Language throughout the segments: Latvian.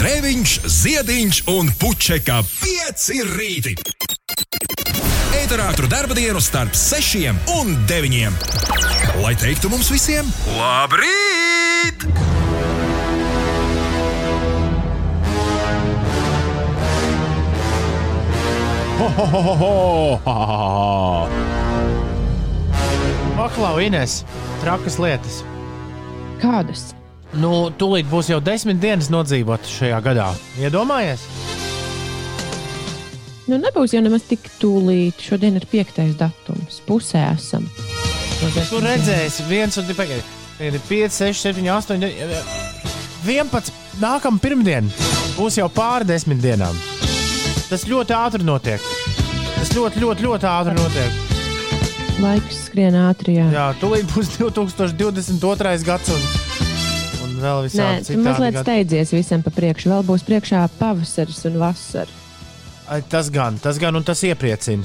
Grēviņš, Ziediņš un Puķeka 5 rīti. Eterā katru dienu starp 6 un 9. Lai teiktu mums visiem, labrīt! Ho, ho, ho, ho, ho, ha, ha, ha. Paklau, Ines, trakas lietas. Kādas? Nu, tūlīt būs jau desmit dienas nodzīvot šajā gadā. Iedomājies? Nu, nebūs jau nemaz tik tūlīt. Šodien ir piektais datums. Pusē esam. Tu redzēsi, viens un divi. Tagad ir 5, 6, 7, 8, 11. Nākamā pirmdiena būs jau pāri desmit dienām. Tas ļoti ātri notiek. Tas ļoti, ļoti, ļoti ātri notiek. Laiks skrien ātri. Jā, Jā, tūlīt būs 2022. gads un, vēl Nē, visādi mazliet citādi. gadi. steidzies visam pa priekšu. Vēl būs priekšā pavasaris un vasara. Ai, Tas gan, tas gan, un tas iepriecina.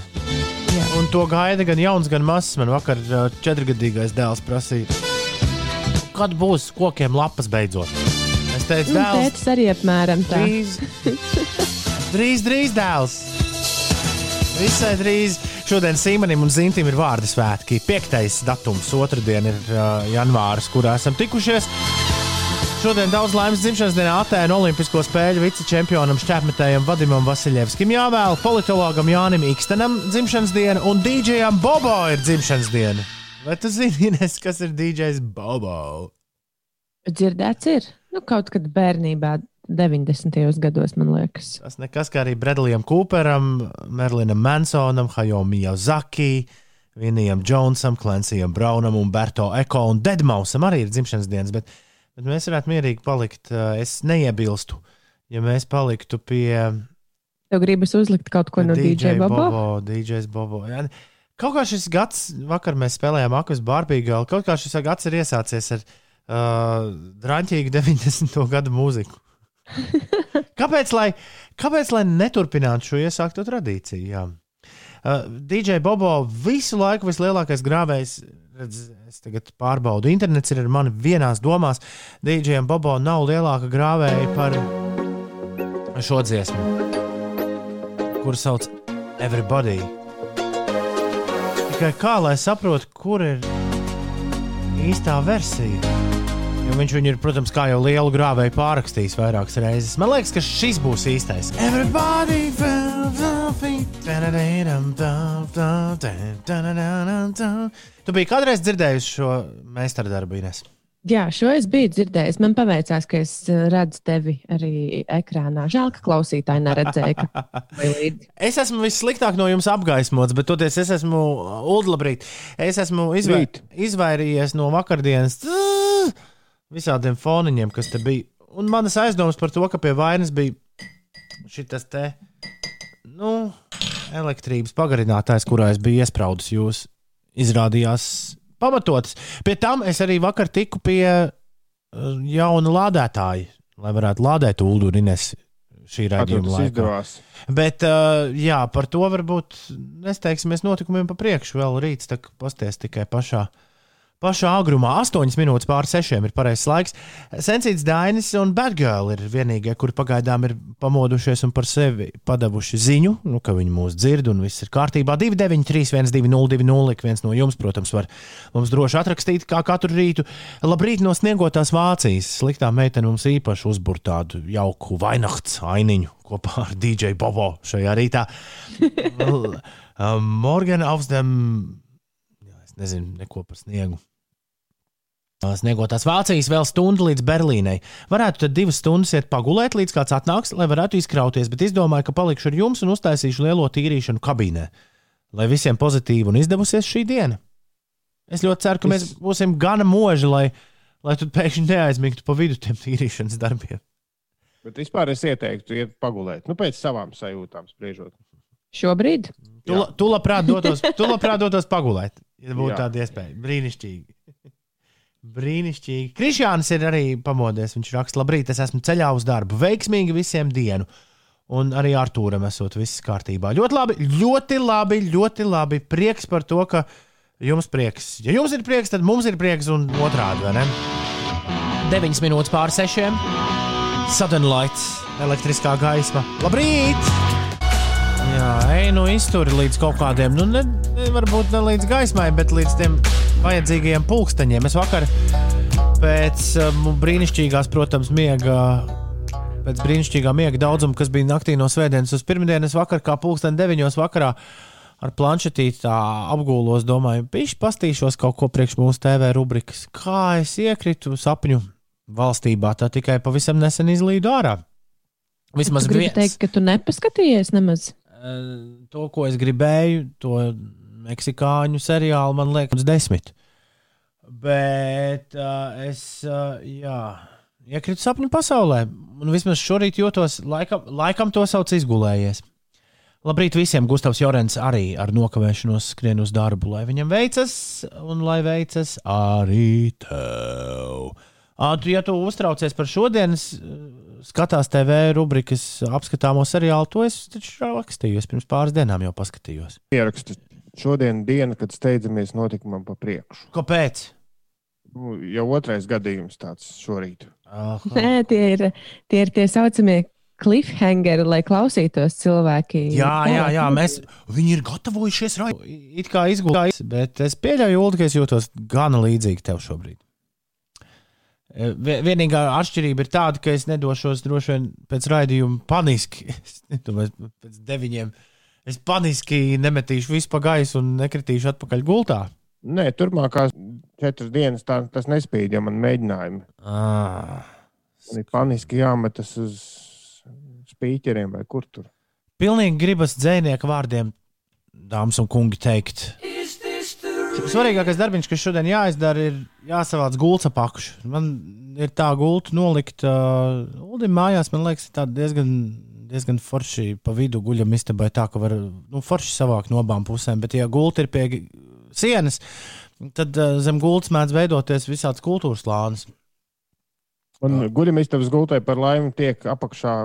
Jā. Un to gaida gan jauns, gan mazs. Man vakar ā, četrgadīgais dēls prasīja, kad būs kokiem lapas beidzot. Es teicu, Nu, dēls, tētis arī apmēram tā. drīz, drīz, drīz dēls. Visai drīz. Šodien Sīmanim un Zintim ir vārdu svētki. Piektais datums, otrdiena ir uh, janvāris, kurā esam tikušies. Šodien daudz laimes dzimšanas dienā Atēnu Olimpisko spēļu vicečempionam šķērsmetējam Vadimam Vasiljevskim jāvēl, politologam Jānim Ikstenam dzimšanas diena un DJam Bobo ir dzimšanas diena. Vai tu zini, Ines, kas ir DJs Bobo? Dzirdēts ir. Nu, kaut kad bērnībā, 90. gados, man liekas. Tas nekas kā arī Bredlijam Cooperam, Merlinam Mansonam, Hajomi Zaki, Vinijam Džonsam, Clancyam Brownam un Berto Eko un Deadmausam arī ir dzimšanas dienas, bet, bet mēs varētu mierīgi palikt. Es neiebilstu, ja mēs paliktu pie Tev gribas uzlikt kaut ko no DJ Bobo? Bobo. DJs Bobo. Jā. Kaut kā šis gads, vakar mēs spēlējām Akus Barbīgā, kaut kā šis gads ir iesācies ar uh, drāmīgu 90. gadu mūziku. kāpēc, lai, kāpēc lai neturpinātu šo iesākto tradīciju? Jā. Uh, DJ Bobo visu laiku vislielākais grāvējs. Redz, es tagad pārbaudu, internets ir ar mani vienās domās. DJ Bobo nav lielāka grāvēja par šo dziesmu, kuru sauc Everybody. Tikai kā lai saprotu, kur ir īstā versija? Jo viņš viņu ir, protams, kā jau lielu grāvēju pārrakstījis vairākas reizes. Man liekas, ka šis būs īstais. Everybody feet. Tu biji kādreiz dzirdējusi šo meistardarbu, Ines? Jā, šo es biju dzirdējis. Man paveicās, ka es eh, redzu tevi arī ekrānā. Žēl, ka klausītāji neredzēja, ka. Es esmu vissliktāk no jums apgaismots, bet toties es esmu Udlabrīt. Es esmu izvai Rīt. izvairījies no vakardienas visādiem foniņiem, kas te bija. Un manas aizdomas par to, ka pie vainas bija šis te, nu, elektrības pagarinātājs, kurā es biju iespraudis, jūs izrādījās pamatotas. Pie tam es arī vakar tiku pie uh, jauna lādētāja, lai varētu lādēt ulu un ines šī raidījuma laikā. Bet, uh, jā, par to varbūt nesteigsimies notikumiem pa priekšu. Vēl rīts, tā kā pasties tikai pašā, pašā agrumā. 8 minūtes pār 6 ir pareizais laiks. Sensīts Dainis un Batgirl ir vienīgie, kuri pagaidām ir pamodušies un par sevi padavuši ziņu, nu, ka viņi mūs dzird un viss ir kārtībā. 293, 1202, ik viens no jums, protams, var mums droši atrakstīt, kā katru rītu. Labrīt no sniegotās Vācijas. Sliktā meitene mums īpaši uzbūr tādu jauku vainakts ainiņu kopā ar DJ Bobo šajā rītā. Um, Morgan jā, es nezinu neko par sniegu. Sniegotās Vācijas vēl stundu līdz Berlīnai. Varētu tad divas stundas iet pagulēt, līdz kāds atnāks, lai varētu izkrauties, bet izdomāju, ka palikšu ar jums un uztaisīšu lielo tīrīšanu kabīnē. Lai visiem pozitīvi un izdevusies šī diena. Es ļoti ceru, ka mēs būsim gana moži, lai, lai tu pēkšņi neaizmigtu pa vidu tiem tīrīšanas darbiem. Bet vispār es ieteiktu, iet pagulēt. Nu, pēc savām sajūtām spriežot. Šobrīd Tu, la- tu labprāt dotos, tu labprāt dotos pagulēt, ja būtu Jā. tāda iespēja. Brīnišķīgi. Brīnišķīgi. Krišjāns ir arī pamodies. Viņš raksta, labrīt, es esmu ceļā uz darbu. Veiksmīgi visiem dienu. Un arī Arthūram esot viss kārtībā. Ļoti labi, ļoti labi, ļoti labi. Prieks par to, ka jums prieks. Ja jums ir prieks, tad mums ir prieks un otrādi, vai ne? 9 minūtes pār 6. Southern Lights, elektriskā gaisma. Labrīt! Jā, ej, nu iztur līdz kaut kādiem, nu, ne, ne, varbūt ne līdz gaismai, bet līdz tiem vajadzīgajiem pulksteņiem. Es vakar pēc um, brīnišķīgās, protams, miega. Pēc brīnišķīgā miega daudzuma, kas bija naktī no svētdienas uz pirmdienas, vakar kā pulksten deviņos vakarā ar planšetīti tā apgūlos, domāju, pišķi pastīšos kaut ko priekš mūsu TV rubrikas. Kā es iekritu sapņu valstībā, tā tikai pavisam nesen izlīdu ārā. Vismaz viens. teikt, ka tu nepaskatījies nemaz. Eh, to, ko es gribēju, to meksikāņu seriālu, man liekas, desmit. Bet uh, es, uh, jā, iekritu sapņu pasaulē. Un vismaz šorīt jūtos, laikam, laikam to sauc izgulējies. Labrīt visiem! Gustavs Jorens arī ar nokavēšanos skrien uz darbu, lai viņam veicas, un lai veicas arī tev. Tu, ja tu uztraucies par šodienas skatās TV rubrikas apskatāmo seriālu, to es taču rakstīju. Es pirms pāris dienām jau paskatījos. Ierakstu šodien diena, kad steidzamies notikumam pa priekšu. Kāpēc? Nu, jau otrais gadījums tāds šorīt. Aha. Nē, tie ir tie, ir tie saucamie cliffhangeri, lai klausītos cilvēki. Jā, jā, jā, mēs, viņi ir gatavojušies raidījumam. It kā izgulējis, bet es pieļauju, Ulu, ka es jūtos gana līdzīgi tev šobrīd. E, vie- Vienīgā atšķirība ir tāda, ka es nedošos droši vien pēc raidījuma paniski. Es nedomāju, pēc deviņiem. Es paniski nemetīšu visu pa gaisu un nekritīšu atpakaļ gultā. Nē, turpmākās četras dienas tā, tas nespīd, ja man mēģinājumi. Ah. Man ir paniski jāmetas uz spīķeriem vai kur tur. Pilnīgi gribas dzēnieka vārdiem, dāmas un kungi, teikt. Svarīgākais darbs, kas šodien jāizdara, ir jāsavāc gultas apakš. Man ir tā gulta nolikt uh, Ulim mājās, man liekas, diezgan, diezgan forši pa vidu guļam istabai, tā ka var nu, forši savākt no abām pusēm. Bet, ja gulta ir pie sienas, tad uh, zem gultas mēdz veidoties visāds kultūras lānis. Un guļamistabas gultai par laimi tiek apakšā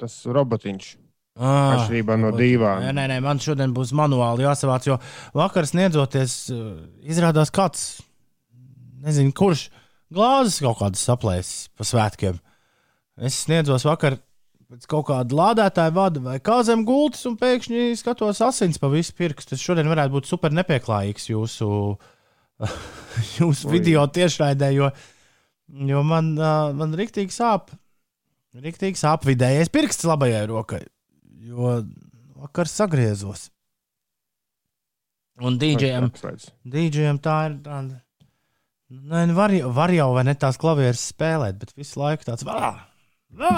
tas robotiņš. Ah, Atšķirībā no dīvāna. Nē, nē, man šodien būs manuāli jāsavāc, jo vakar sniedzoties, uh, izrādās kāds, nezinu, kurš glāzes kaut kādas saplēsis pa svētkiem. Es sniedzos vakar pēc kaut kāda lādētāja vada vai kā zem gultas, un pēkšņi skatos asins pa visu pirkstu. Tas šodien varētu būt super nepieklājīgs jūsu, jūsu Oi. video tiešraidē, jo, jo man, uh, man riktīgi sāp. Riktīgi sāp vidējais pirksts labajai rokai jo vakar sagriezos. Un Atslēdz. DJam tā ir tāda. Nē, nu var, jau- var jau vai ne tās klavieres spēlēt, bet visu laiku tāds - vā, vā,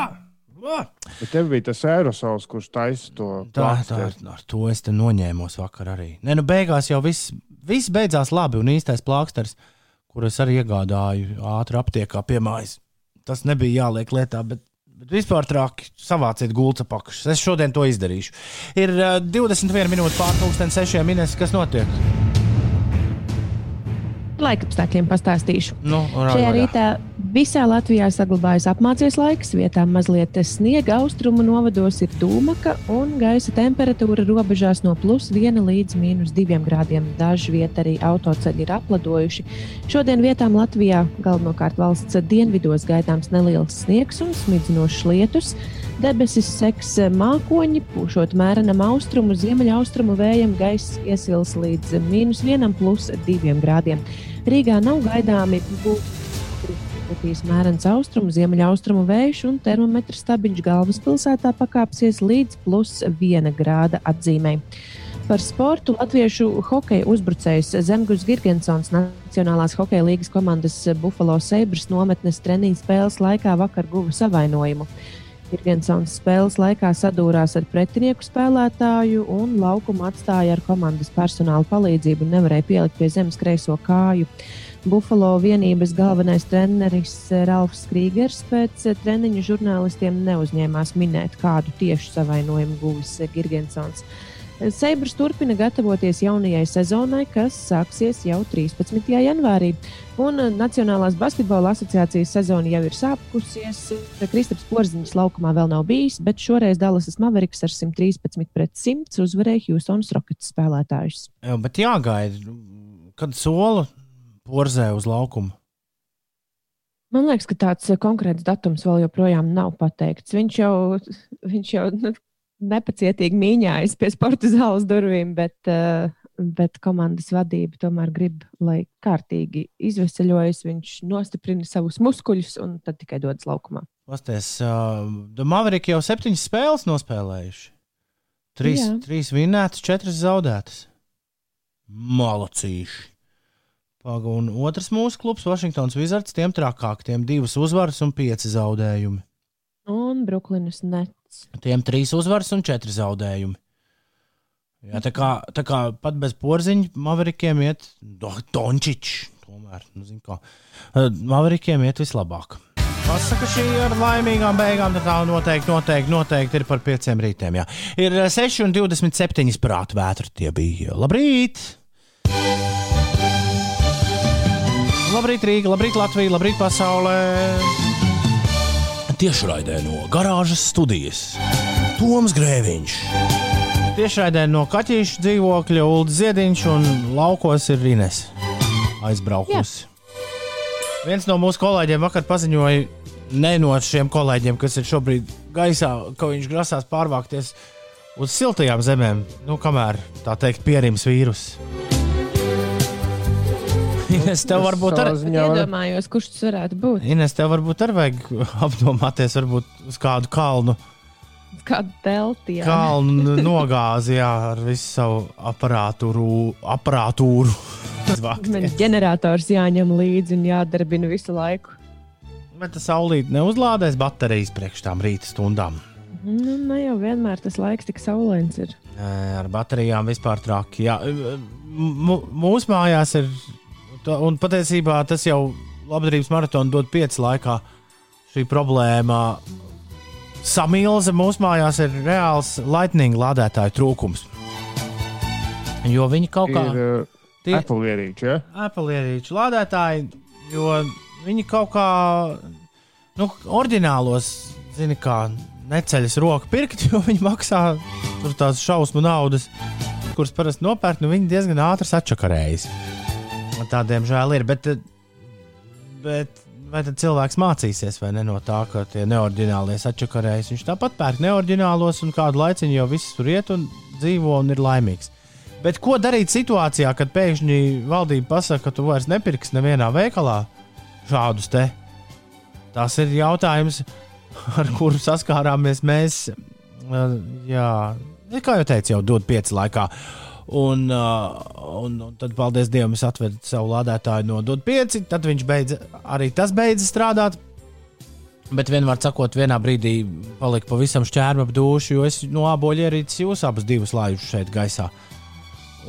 vā. Bet tev bija tas aerosols, kurš taisa to Tā, tā, plāksteri. ar to es te noņēmos vakar arī. Nē, nu beigās jau viss, viss beidzās labi, un īstais plāksters, kur es arī iegādāju ātri aptiekā pie mājas, tas nebija jāliek lietā, bet, bet vispār traki savāciet gultas apakšas. Es šodien to izdarīšu. Ir uh, 21 minūtes pārpusdienas, 6 minūtes, kas notiek. Laikapstākļiem pastāstīšu. Nu, Šajā rītā visā Latvijā saglabājas apmācies laiks, vietām mazliet sniega, austrumu novados ir dūmaka un gaisa temperatūra robežās no plus 1 līdz minus 2 grādiem. Daži vietā arī autoceļi ir apladojuši. Šodien vietām Latvijā galvenokārt valsts dienvidos gaidāms neliels sniegs un smidzinošs lietus. Debesis seks mākoņi, pūšot mērenam austrumu, ziemeļaustrumu vējam, gaiss iesils līdz minus 1, plus 2 grādiem. Rīgā nav gaidāmi būtīs mērens austrumu, ziemeļaustrumu vējš un termometrs stabiņš galvaspilsētā pakāpsies līdz plus 1 grāda atzīmē. Par sportu latviešu hokeja uzbrucējs Zemgus Girgensons Nacionālās hokeja līgas komandas Buffalo Sabres nometnes treniņu spēles laikā vakar guva savainojumu. Girgensons spēles laikā sadūrās ar pretinieku spēlētāju un laukumu atstāja ar komandas personāla palīdzību un nevarēja pielikt pie zemes kreiso kāju. Buffalo vienības galvenais treneris Ralfs Krīgers pēc treniņa žurnālistiem neuzņēmās minēt, kādu tiešu savainojumu guvis Girgensons. Seibrs turpina gatavoties jaunajai sezonai, kas sāksies jau 13. janvārī. Un Nacionālās basketbola asociācijas sezona jau ir sākusies. Kristaps Porziņš laukumā vēl nav bijis, bet šoreiz Dallasas Mavericks ar 113 pret 100 uzvarēja Houstonas Rockets spēlētājus. Bet jāgaida, kad sola porzē uz laukumu. Man liekas, ka tāds konkrēts datums vēl joprojām nav pateikts. Viņš jau, viņš jau nu, nepacietīgi mīņājas pie sporta zāles durvīm, bet, uh, bet komandas vadība tomēr grib, lai kārtīgi izveseļojas, viņš nostiprina savus muskuļus un tad tikai dodas laukumā. Pasties, uh, Maveriki jau septiņas spēles nospēlējuši. Trīs, Jā. trīs vinnētas, četras zaudētas. Malacīši. Paga, un otrs mūsu klubs, Vašingtons Wizards, tiem trakāk, tiem divas uzvaras un pieci zaudējumi. Un Brooklynas Nets. Tiem trīs uzvaras un četri zaudējumi. Jā, tā, kā, tā kā pat bez porziņa Maverikiem iet Dončičs. Tomēr, nu, zin, kā. Maverikiem iet vislabāk. Pasaka, šī ar laimīgām beigām tā noteikti, noteikti, noteikti ir par pieciem rītiem. Jā. Ir 6,27 prāta vētra. Tie bija labrīt! Labrīt, Rīga, labrīt, Latvija, labrīt, pasaulē! Tiešraidē no garāžas studijas Toms Grēviņš. Tiešraidē no kaķīša dzīvokļa Ulu Ziediņš un laukos ir Rīnes aizbraukusi. Jā. Viens no mūsu kolēģiem vakar paziņoja, ne no šiem kolēģiem, kas ir šobrīd gaisā, ka viņš grasās pārvākties uz siltajām zemēm, nu, kamēr tā teikt, pierims vīrusu. Ines, tev varbūt arī ir. Iedomājos, kurš tas varētu būt. Ines, tev varbūt arī vajag apdomāties varbūt uz kādu kalnu. Kādu telti. Jā. Kalnu nogāzi jā, ar visu savu aparātūru. aparātūru. Man ģenerators jāņem līdzi un jādarbina visu laiku. Bet tas saulīt neuzlādēs baterijas priekš tām rīta stundām. Nu, ne jau vienmēr tas laiks tik saulains ir. Ar baterijām vispār traki. Jā, mūsu mājās ir Un patiesībā tas jau labdarības maratonu dod pieci laikā. Šī problēma samilze mūsu mājās ir reāls lightning lādētāju trūkums. Jo viņi kaut kā. Uh, tie, Apple ierīči, ja? Apple ierīči lādētāji, jo viņi kaut kā, nu, oriģinālos, zini, kā neceļas roku pirkt, jo viņi maksā tur tās šausmu naudas, kuras parasti nopērk, nu viņi diezgan ātri sačakarējas. Tādiem žēl ir. Bet, bet vai tad cilvēks mācīsies vai ne no tā, ka tie neordinālie sačakarējas? Viņš tāpat pērk neordinālos un kādu laiciņu jau viss tur iet un dzīvo un ir laimīgs. Bet ko darīt situācijā, kad pēkšņi valdība pasaka, ka tu vairs nepirksi nevienā veikalā šādus te? Tas ir jautājums, ar kuru saskārāmies mēs. Jā, kā jau teicu, jau dod pieci laikā. Uh, Un, uh, un, un tad, paldies Dievam, es atvedu savu lādētāju no DOT 5. Tad viņš beidza, arī tas beidza strādāt. Bet vienmēr sakot, vienā brīdī palika pavisam šķērma ap dušu, jo es no aboļa ierīces jūs abas divas laižu šeit gaisā.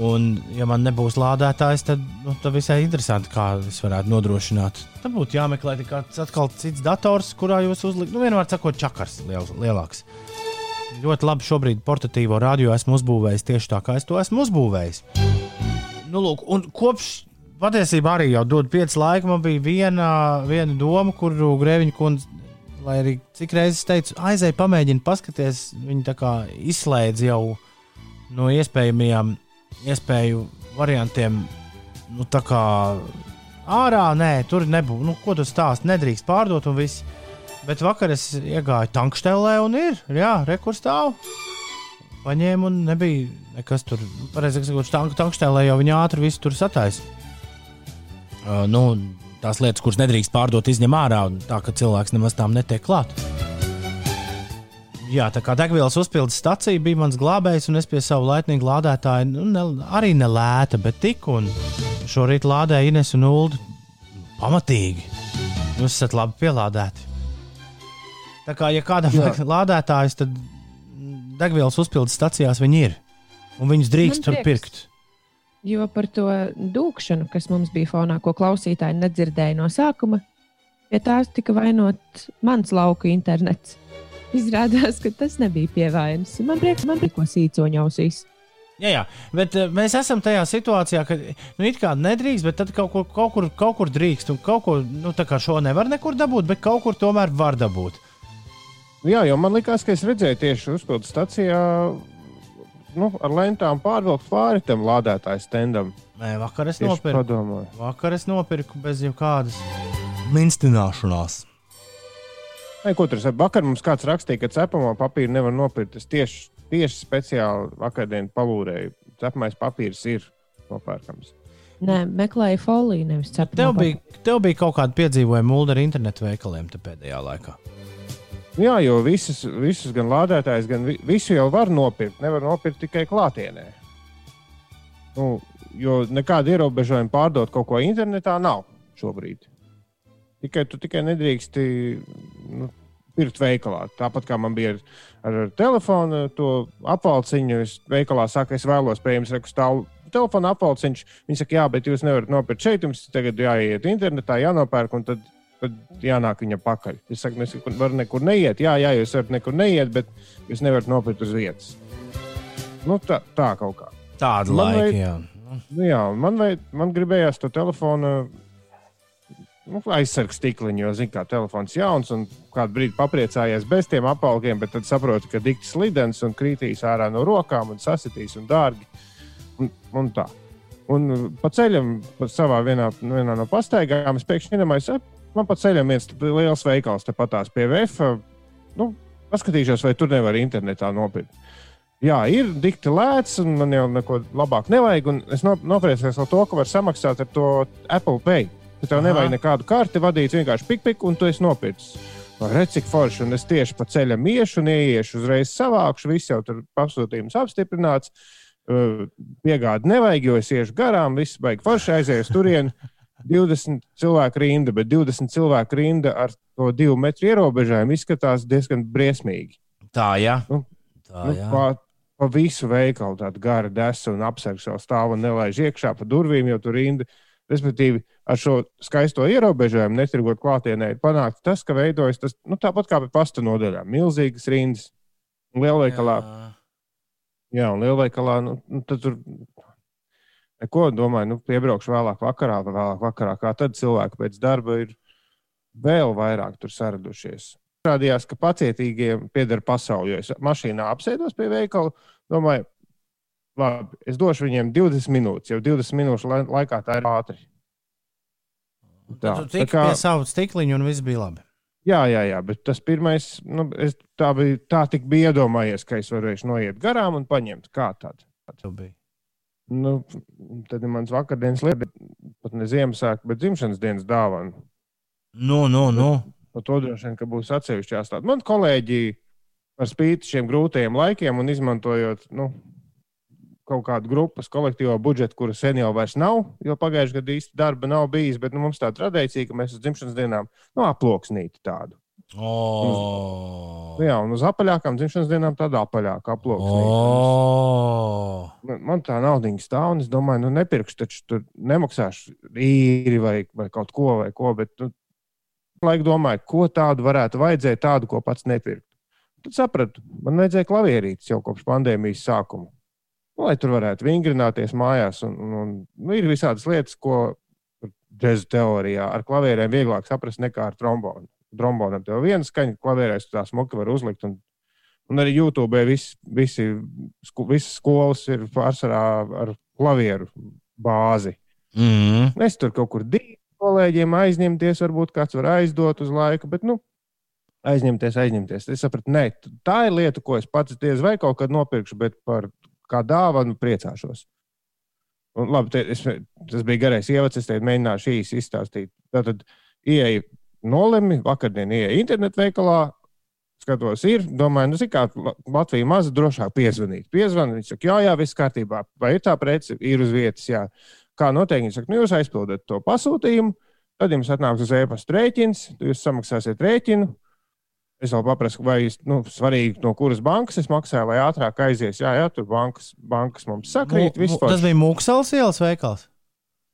Un, ja man nebūs lādētājs, tad, nu, tad visai interesanti, kā es varētu nodrošināt. Tad būtu jāmeklē kāds atkal cits dators, kurā jūs uzlikt. Nu, vienmēr sakot, čakars liels, lielāks ļoti labi šobrīd portatīvo radio esmu uzbūvējis tieši tā, kā es to esmu uzbūvējis. Nu, lūk, kopš patiesībā arī jau dod pieci laika, man bija viena, viena doma, kuru Grēviņa kundze, lai arī cik reizes teicu, aizēj, pamēģini paskaties, viņi tā kā izslēdz jau no iespējamajiem iespēju variantiem, nu tā kā ārā, nē, tur nebūs, nu, ko tu stāst, nedrīkst pārdot un viss. Bet vakar es iegāju tankštelē un ir, jā, rekurs stāv. Paņēmu un nebija nekas tur. Pareizāk sakot, tank, tankštelē jau viņa ātri visu tur sataisa. Uh, nu, tās lietas, kuras nedrīkst pārdot, izņem ārā, tā ka cilvēks nemaz tām netiek klāt. Jā, tā kā degvielas uzpildes stacija bija mans glābējs, un es pie sava laipnīga lādētāja nu, ne, arī nelēta, bet tik un šorīt lādēju Ines un Ulu pamatīgi. Jūs esat labi pielādēti. Tā kā, ja kādam ir lādētājs, tad degvielas uzpildes stacijās viņi ir. Un viņus drīkst tur pirkt. Jo par to dūkšanu, kas mums bija fonā, ko klausītāji nedzirdēja no sākuma, pie tās tika vainots mans lauka internets. Izrādās, ka tas nebija pievainas. Man prieks, man prieks, ko sīcoņa ausīs. Jā, jā, bet uh, mēs esam tajā situācijā, ka nu, it kā nedrīkst, bet tad kaut kur, kaut kur, kaut kur drīkst. Un kaut ko nu, šo nevar nekur dabūt, bet kaut kur tomēr var dabūt. Jā, jo man liekas, ka es redzēju tieši uzpildu stācijā nu, ar lentām pārvilkt pāri tam lādētāju stendam. Nē, vakar es nopirku. Vakar es nopirku bez jebkādas. minstināšanās. Nē, ko tur saka? Vakar mums kāds rakstīja, ka cepamo papīru nevar nopirkt. Es tieši, tieši speciāli vakardien palūrēju. Cepamais papīrs ir nopērkams. Nē, meklēju foliju, nevis cepu. Tev bija, tev bija kaut kāda piedzīvojuma mūlda ar internetu veikaliem pēdējā laikā. Jā, jo visas, visas gan lādētājs, gan vi, visu jau var nopirkt. Nevar nopirkt tikai klātienē. Nu, jo nekāda ierobežojuma pārdot kaut ko internetā nav šobrīd. Tikai tu tikai nedrīksti nu, pirkt veikalā. Tāpat kā man bija ar, ar, telefonu, to apvalciņu. Es veikalā saku, es vēlos pie jums rekustāvu telefona apvalciņš. Viņi saka, jā, bet jūs nevarat nopirkt šeit. Jums tagad jāiet internetā, jānopērk, un tad, tad jānāk viņa pakaļ. Es saku, es varu nekur neiet. Jā, jā, jūs varat nekur neiet, bet jūs nevarat nopirkt uz vietas. Nu, tā, tā kaut kā. Tāda laika, vai, jā. Nu, jā, man, vai, man gribējās to telefonu nu, aizsargu stikliņu, jo, zināmā mērā, telefons jauns un kādu brīdi papriecājies bez tiem apaukiem, bet tad saproti, ka dikts lidens un krītīs ārā no rokām un sasitīs un dārgi. Un, un tā. Un pa ceļam, pa savā vienā, vienā no pastaigām, es pēkšņi iedomājos, man pa ceļam viens liels veikals tepat tās pie VF. Nu, paskatīšos, vai tur nevar internetā nopirkt. Jā, ir dikti lēts, un man jau neko labāk nevajag. Es nopriecājos ar to, ka var samaksāt ar to Apple Pay. Tad tev Aha. nevajag nekādu karti vadīt, vienkārši pik, pik, un tu esi nopircis. Redz, cik forši, un es tieši pa ceļam iešu un ieiešu, uzreiz savākšu, viss jau tur pasūtījums apstiprināts. Piegādi nevajag, jo es iešu garām, viss beigas forši aizēju uz turieni. 20 cilvēku rinda, bet 20 cilvēku rinda ar to divu metru ierobežojumu izskatās diezgan briesmīgi. Tā, jā. Nu, Tā, nu, jā. Pa, pa visu veikalu tādu gara desu un apsargu savu stāvu un nelaiž iekšā pa durvīm, jo tur rinda. Respektīvi, ar šo skaisto ierobežojumu, netirgot klātienē, ir panākts tas, ka veidojas tas nu, tāpat kā pie pasta nodaļām. Milzīgas rindas. Lielveikalā. Jā, jā un lielveikalā nu, nu, tur neko domāju, nu, piebraukšu vēlāk vakarā, vai vēlāk vakarā. Kā tad cilvēki pēc darba ir vēl vairāk tur saradušies. Rādījās, ka pacietīgiem pieder pasauli. Jo es mašīnā apsēdos pie veikala, domāju, labi, es došu viņiem 20 minūtes, jau 20 minūšu laikā tā ir ātri. Tā, tu tik kā... pie savu stikliņu un viss bija labi. Jā, jā, jā, bet tas pirmais, nu, es, tā, bija, tā tik bija iedomājies, ka es varēšu noiet garām un paņemt. Kā tad? Nu, tad ir mans vakardienas lieta, pat ne Ziemassvētku, bet dzimšanas dienas dāvana. Nu, nu, nu. Par to droši vien, ka būs atsevišķi jāstāsta. Man kolēģi par spīti šiem grūtajiem laikiem un izmantojot nu, kaut kādu grupas kolektīvo budžetu, kura sen jau vairs nav, jo pagājušajā gadā īsti darba nav bijis. Bet nu, mums tā tradīcija, ka mēs uz dzimšanas dienām nu, aploksnīti tādu. Oh. Uz, jā, un uz apaļākām dzimšanas dienām tāda apaļāka aploksnīte. Oh. Man, man tā nauda stāv, un es domāju, nu, nepirkšu, taču tur nemaksāšu īri vai, vai kaut ko, vai ko. Bet, nu, laik domāju, ko tādu varētu vajadzēt, tādu, ko pats nepirkt. Tad sapratu, man vajadzēja klavierītes jau kopš pandēmijas sākuma nu, lai tur varētu vingrināties mājās. Un, un, un, nu, ir visādas lietas, ko džēzu teorijā ar klavierēm vieglāk saprast nekā ar trombonu. Trombonam tev viena skaņa, klavierēs tā smuki var uzlikt. Un, un arī YouTube vis, visi, sku, visas skolas ir pārsvarā ar klavieru bāzi. Mm. Es tur kaut kur divu kolēģiem aizņemties, varbūt kāds var aizdot uz laiku, bet nu, aizņemties, aizņemties. Es sapratu, nē, tā ir lieta, ko es pats diez vai kaut kad nopirkšu, bet par kā dāvanu, priecāšos. Un, labi, te, es, tas bija garais ievads, es teiktu, mēģināšu īsi izstāstīt. Tad ieeja nolemi, vakardien ieeja internetu veikalā, skatos, ir, domāju, nu, kā Latvija maza, drošāk piezvanīt. Piezvanīt, viņš saka, jā, jā, viss kārtībā, vai ir tā prece, ir uz vietas, jā. Kā noteikti, viņš saka, nu, jūs aizpildat to pasūtījumu, tad jums atnāks uz e-pasta rēķins, jūs samaksāsiet rēķinu, Es vēl paprasu, vai nu, svarīgi, no kuras bankas es maksāju, lai ātrāk aizies. Jā, jā tur bankas, bankas mums sakrīt. M tas bija Mūksels ielas veikals.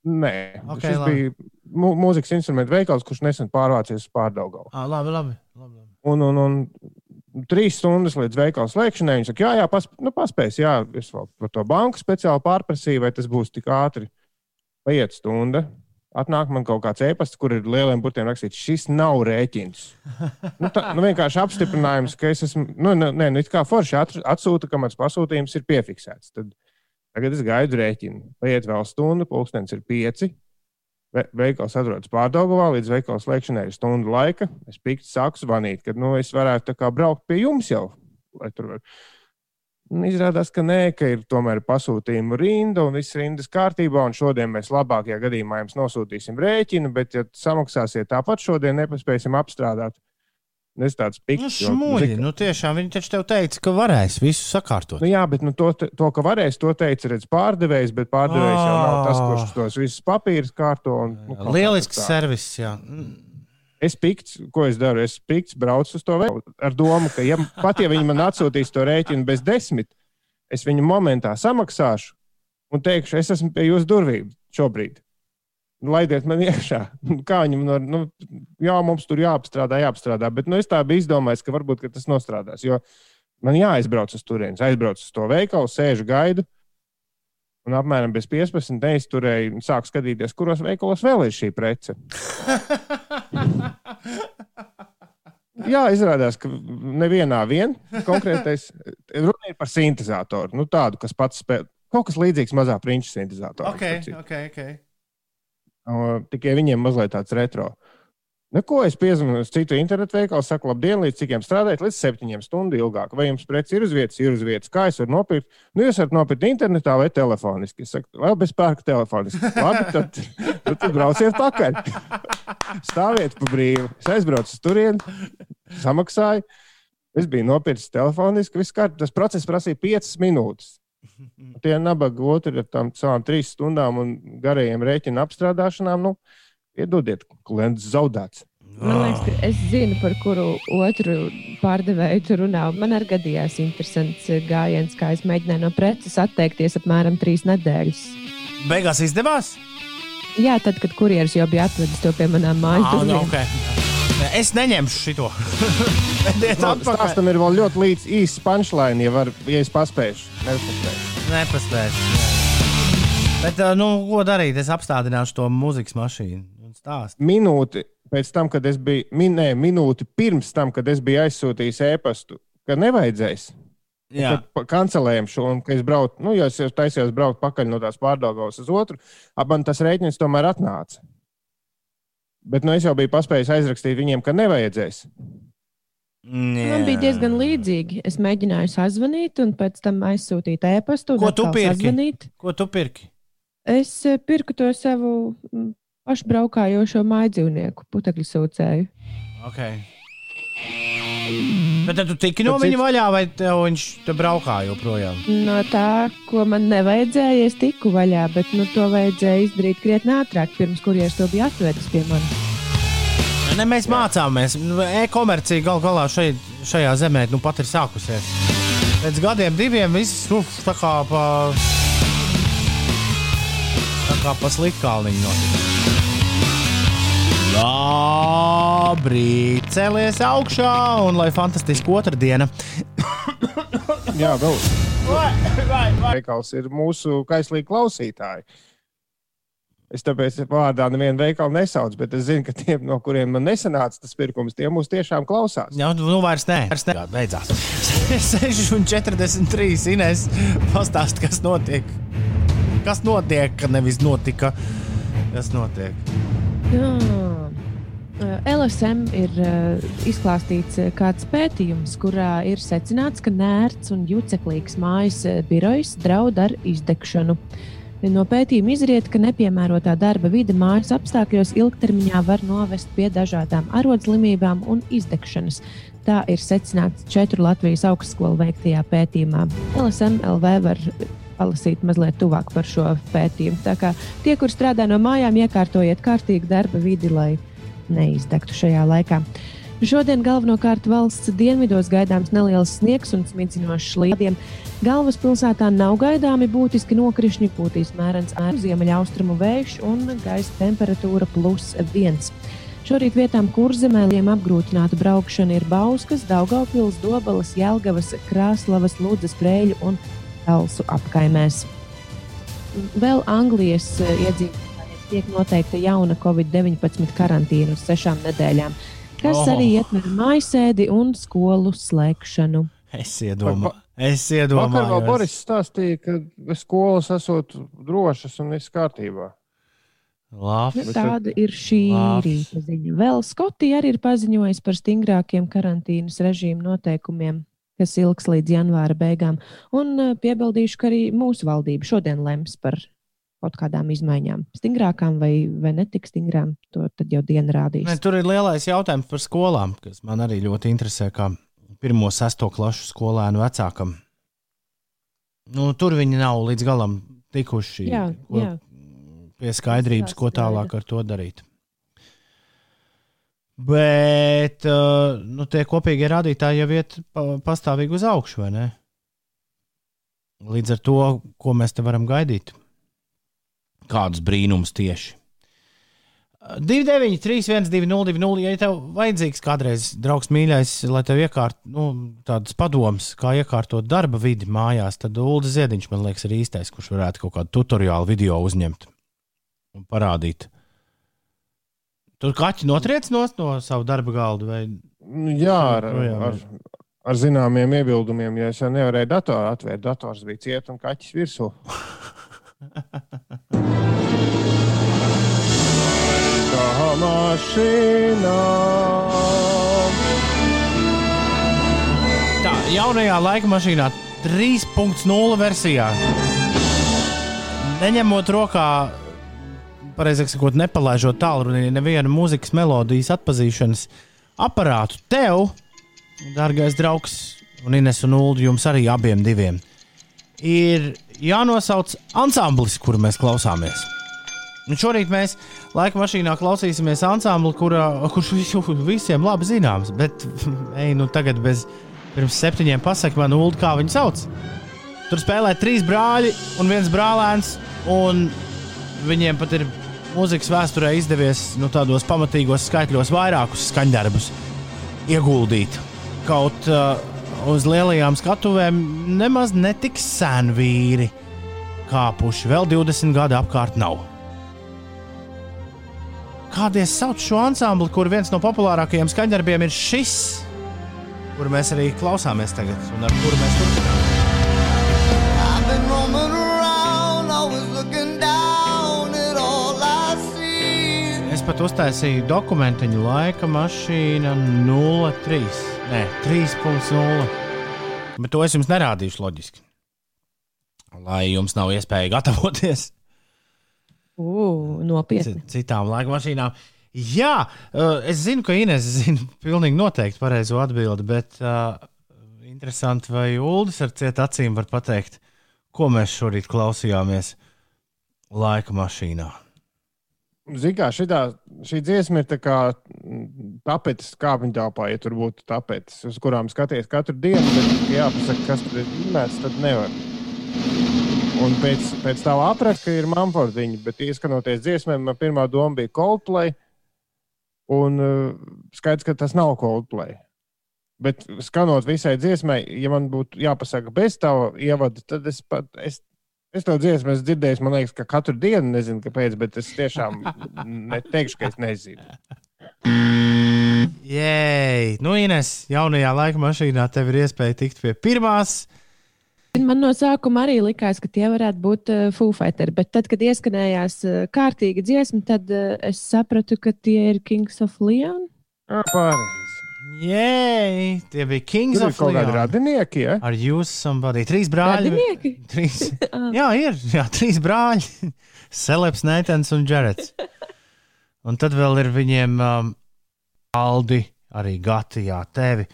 Nē, okay, šis labi. bija mūzikas instrumentu veikals, kurš nesen pārvācies uz pārdaugavu. Ah, labi, labi, labi. Un, un, un trīs stundas līdz veikala slēgšanai viņš saka, jā, jā pas, nu, paspēs, jā, es vēl par to banku speciāli pārprasīju, vai tas būs tik ātri. Paiet stunda, Atnāk man kaut kāds e-pasts, kur ir lieliem burtiem rakstīts, šis nav rēķins. nu, tā, nu, vienkārši apstiprinājums, ka es esmu, nu, nē, nu, nu, kā forši atsūta, ka mans pasūtījums ir piefiksēts. Tad, tagad es gaidu rēķinu. Paiet vēl stundu, pulkstenis ir pieci. ve veikals atrodas pārdagavā, līdz veikala slēgšanai ir stunda laika. Es pikti sāku zvanīt, ka nu, es varētu braukt pie jums jau. Un izrādās, ka nē, ka ir tomēr pasūtījuma rinda un viss rindas kārtībā. Šodien mēs labākajā gadījumā jums nosūtīsim rēķinu, bet, ja samaksāsiet tāpat, šodien nepaspēsim apstrādāt. Es tāds Nu, pikts. jo, šmuļi, zini, nu tiešām viņi taču tev teica, ka varēs visu sakārtot. Nu, jā, bet nu, to, to, ka varēs, to teica redz pārdevējs, bet pārdevējs jau nav tas, Ah. kurš tos visus papīrus kārto. Un, nu, Lielisks servis, jā. Es pikts, ko es daru? Es pikts braucu uz to vēl ar domu, ka ja, pat ja viņi man atsūtīs to rēķinu bez desmit, es viņu momentā samaksāšu un teikšu, es esmu pie jūsu durvīm šobrīd. Laidiet man iekšā. Kā viņam var, nu, jā, mums tur jāapstrādā, jāapstrādā. Bet nu, es tā biju izdomājis, ka varbūt ka tas nostrādās. Jo man jāaizbrauc uz turienes, aizbraucu uz to veikalu, sēžu gaidu. Un apmēram bez 15 neizturēju un sāku skatīties, kuros veikalos vēl ir šī prece. Jā, izrādās, ka nevienā vien konkrētais runa ir par sintēzatoru. Nu, tādu, kas pats spēlē. Kaut kas līdzīgs mazā prinča sintēzatoram. Ok, ok, ok. Uh, tikai viņiem mazliet tāds retro. Neko es piezvanu uz citu internetu veikalu, saku, labdien, līdz cikiem strādājat, līdz septiņiem stundām ilgāk. Vai jums preci ir uz vietas, ir uz vietas, kā es varu nopirkt? Nu, jūs varat nopirkt internetā vai telefoniski. Es saku, labi, es pērku telefoniski. Labi, tad, tad, tad brauciet pakaļ. Stāviet pa brīvu. Es aizbraucu uz turieni, samaksāju. Es biju nopircis telefoniski. Viss kārtībā. Tas process prasīja 5 minūtes. Tie nabaga otri ar tām savām trīs stundām un garajiem rēķinu apstrādāšanām, nu, iedodiet, klients zaudēts. Man liekas, ka es zinu, par kuru otru pārdevēju tu runā. Man arī gadījās interesants gājiens, kā es mēģināju no preces atteikties apmēram trīs nedēļas. Beigās izdevās? Jā, tad, kad kurjeris jau bija atvedis to pie manām mājas Ah, durvīm. okay. Es neņemšu šo. Vediet Nu. Stāstam ir vēl ļoti līdz īsts punchline, ja, var, ja es paspēju. Nepaspēju. Nepaspēju. Bet, nu, ko darīt? Es apstādināšu to mūzikas mašīnu. Minūti pēc tam, kad es biju, minē, minūti pirms tam, kad es biju aizsūtījis e-pastu, ka nevajadzēs. Jā, Kad kancelējam šo, un ka es braucu, nu, jo es taisījos braukt pakaļ no tās pārdagavas uz otru, ap man tas rēķins tomēr atnāca. Bet nu, es jau biju paspējis aizrakstīt viņiem, ka nevajadzēs. Man bija diezgan līdzīgi. Es mēģināju sazvanīt, un pēc tam aizsūtīt e-pastu. Ko tu pirki? sazvanīt. Ko tu pirki? Es eh, pirku to savu pašbraukājošo mājdzīvnieku, putekļu sūcēju. Okay. Bet tad tu tiki no Tad viņa vaļā, vai viņš te braukā joprojām? No tā, ko man nevajadzēja, es tiku vaļā, bet nu, to vajadzēja izdarīt krietni ātrāk, pirms kurjeris to bija atvedis pie manis. Ne, mēs mācāmies. Nu, E-komercija gal galā šeit, šajā zemē nu, pat ir sākusies. Pēc gadiem, diviem viss uf, tā kā pa, tā kā pa sliktāliņu notika. Labrīt, cēlies augšā un lai fantastiski otrdiena. Jā, vēl. Veikals ir mūsu kaislīgi klausītāji. Es tāpēc vārdā nevienu veikalu nesaucu, bet es zinu, ka tie, no kuriem man nesanāca tas pirkums, tie mūs tiešām klausās. Jā, nu vairs nē, vairs nē. Beidzās. 6,43. Ines, pastāst, kas notiek. Kas notiek, ka nevis notika? Kas notiek? Jā. LSM ir uh, izklāstīts kāds pētījums, kurā ir secināts, ka nērts un juceklīgs mājas birojs draud ar izdegšanu. No pētījuma izriet, ka nepiemērotā darba vide mājas apstākļos ilgtermiņā var novest pie dažādām arodslimībām un izdegšanas. Tā ir secināts četru Latvijas augstskolu veiktajā pētījumā. LSM LV var palasīt mazliet tuvāk par šo pētījumu. Tā kā tie, kur strādā no mājām, iekārtojiet kārtīgi darba vidi, lai neizdegtu šajā laikā. Šodien galvenokārt valsts dienvidos gaidāms neliels sniegs un smidzinošs slīdiem. Galvaspilsētā nav gaidāmi būtiski nokrišņi, pūtīs mērens ziemeļaustrumu vējš un gaisa temperatūra plus viens. Šorīt vietām kurzemēliem apgrūtināta braukšana ir Bauskas, Daugaupils, Dobalas, Jelgavas, Krāslavas, Lūdzes, Brēļu un Elsu apkaimēs. Vēl Anglijas eh, iedzīvotājiem tiek noteikta jauna Covid-19 karantīna uz sešām nedēļām, kas Oh. arī ietver mājasēdi un skolu slēgšanu. Es iedomājos, es Vakar vēl iedomājos. Boris stāstīja, ka skolas esot drošas un viss kārtībā. Labi. Nu, tāda ir šī Labs. rīta ziņa. Vēl Skotija arī ir paziņojusi par stingrākiem karantīnas režīmu noteikumiem, kas ilgs līdz janvāra beigām. Un uh, piebildīšu, ka arī mūsu valdība šodien lems par kaut kādām izmaiņām. Stingrākām vai, vai netik stingrām, to tad jau diena rādīs. Ne, tur ir lielais jautājums par skolām, kas man arī ļoti interesē, kā pirmo, sesto klašu skolēnu vecākam. Nu, tur viņi nav līdz galam tikuši Jā, ko, jā. pie skaidrības, ko tālāk ar to darīt. Bet uh, nu, tie kopīgie rādītāji jau iet pa, pastāvīgi uz augšu, vai ne? Līdz ar to, ko mēs te varam gaidīt. Kādus brīnumus tieši. 29, 3, 1, 2, 0, 2, 0. Ja tev vajadzīgs kādreiz, draugs mīļais, lai tev iekārt nu, tādas padomas, kā iekārtot darba vidi mājās, tad Ulu Ziediņš man liekas ir īstais, kurš varētu kaut kādu tutoriālu video uzņemt un parādīt. Tur kaķi notriec no, no savu darba galdu. Vai... Nu, Jā, ar, ar, ar zināmiem iebildumiem, jo es nevarēju datoru atvērt. Dators bija ciets un kaķis virsū. Tā mašīna. Tā, jaunajā laika mašīnā 3.0 versijā. Neņemot rokā, pareizāk sakot, nepalaižot tālruni nevienu mūzikas melodijas atpazīšanas aparātu, tev, dārgais draugs, un Ines un Ulu, jums arī abiem diviem, ir jānosauc ansamblis, kuru mēs klausāmies. Un šorīt mēs laika mašīnā klausīsimies ansambli, kurā, kurš visu, visiem labi zināms. Bet, ej, nu tagad bez pirms septiņiem pasakām, man ulu, kā viņi sauc. Tur spēlē trīs brāļi un viens brālēns, un viņiem pat ir mūzikas vēsturē izdevies nu, tādos pamatīgos skaitļos vairākus skaņdarbus ieguldīt. Kaut uh, uz lielajām skatuvēm nemaz netik sen vīri kāpuši. Vēl 20 gadi apkārt nav. Kādiem sauc šo ansambli, kur viens no populārākajiem skaņdarbiem ir šis, kur mēs arī klausāmies tagad, un ar kuru mēs turpinām? I've been roaming around, always looking down pat uztaisīju dokumentu laika mašīna 03. Nē, 3.0. Bet to es jums nerādīšu loģiski. Lai jums nav iespēja gatavoties Ugh, nopietni. ci- citām laika mašīnām. Jā, uh, es zinu, ka Inês zina pilnīgi noteikti pareizo atbildi, bet uh, interesanti, vai Uldis ar cietu acīm var pateikt, ko mēs šorīt klausījāmies laika mašīnā. Ziniet, kā šitā, šī dziesma ir tā kā tapetes kāpņu telpā, ja tur būtu tapetes, uz kurām skaties katru dienu. Bet, ja jāpasaka, kas tur ir minēts, tad nevar. Un pēc, pēc tā apraka ir Manfordiņa, bet ieskanoties dziesmēm, man pirmā doma bija Coldplay. Un uh, skaidrs, ka tas nav Coldplay. Bet skanot visai dziesmai, ja man būtu jāpasaka bez tava ievada, tad es pat. Es, Es to dziesmu esmu dzirdējis, man liekas, ka katru dienu nezinu, kāpēc, bet es tiešām neteikšu, ka es nezinu. Jē, nu, Ines, jaunajā laika mašīnā tev ir iespēja tikt pie pirmās. Man no sākuma arī likās, ka tie varētu būt uh, Fūfighteri, bet tad, kad ieskanējās uh, kārtīga dziesma, tad uh, es sapratu, ka tie ir Kings of Leon. Jā, pareizi. Jē, tie bija Kings Tur of kaut kādi Leon. radinieki, ja? Ar jūs somebody. Trīs brāļi. Radinieki? Trīs. Jā, ir. Jā, trīs brāļi. Seleps, Neitans un Džerets. Un tad vēl ir viņiem um, Aldi, arī Gati, jā, tevi.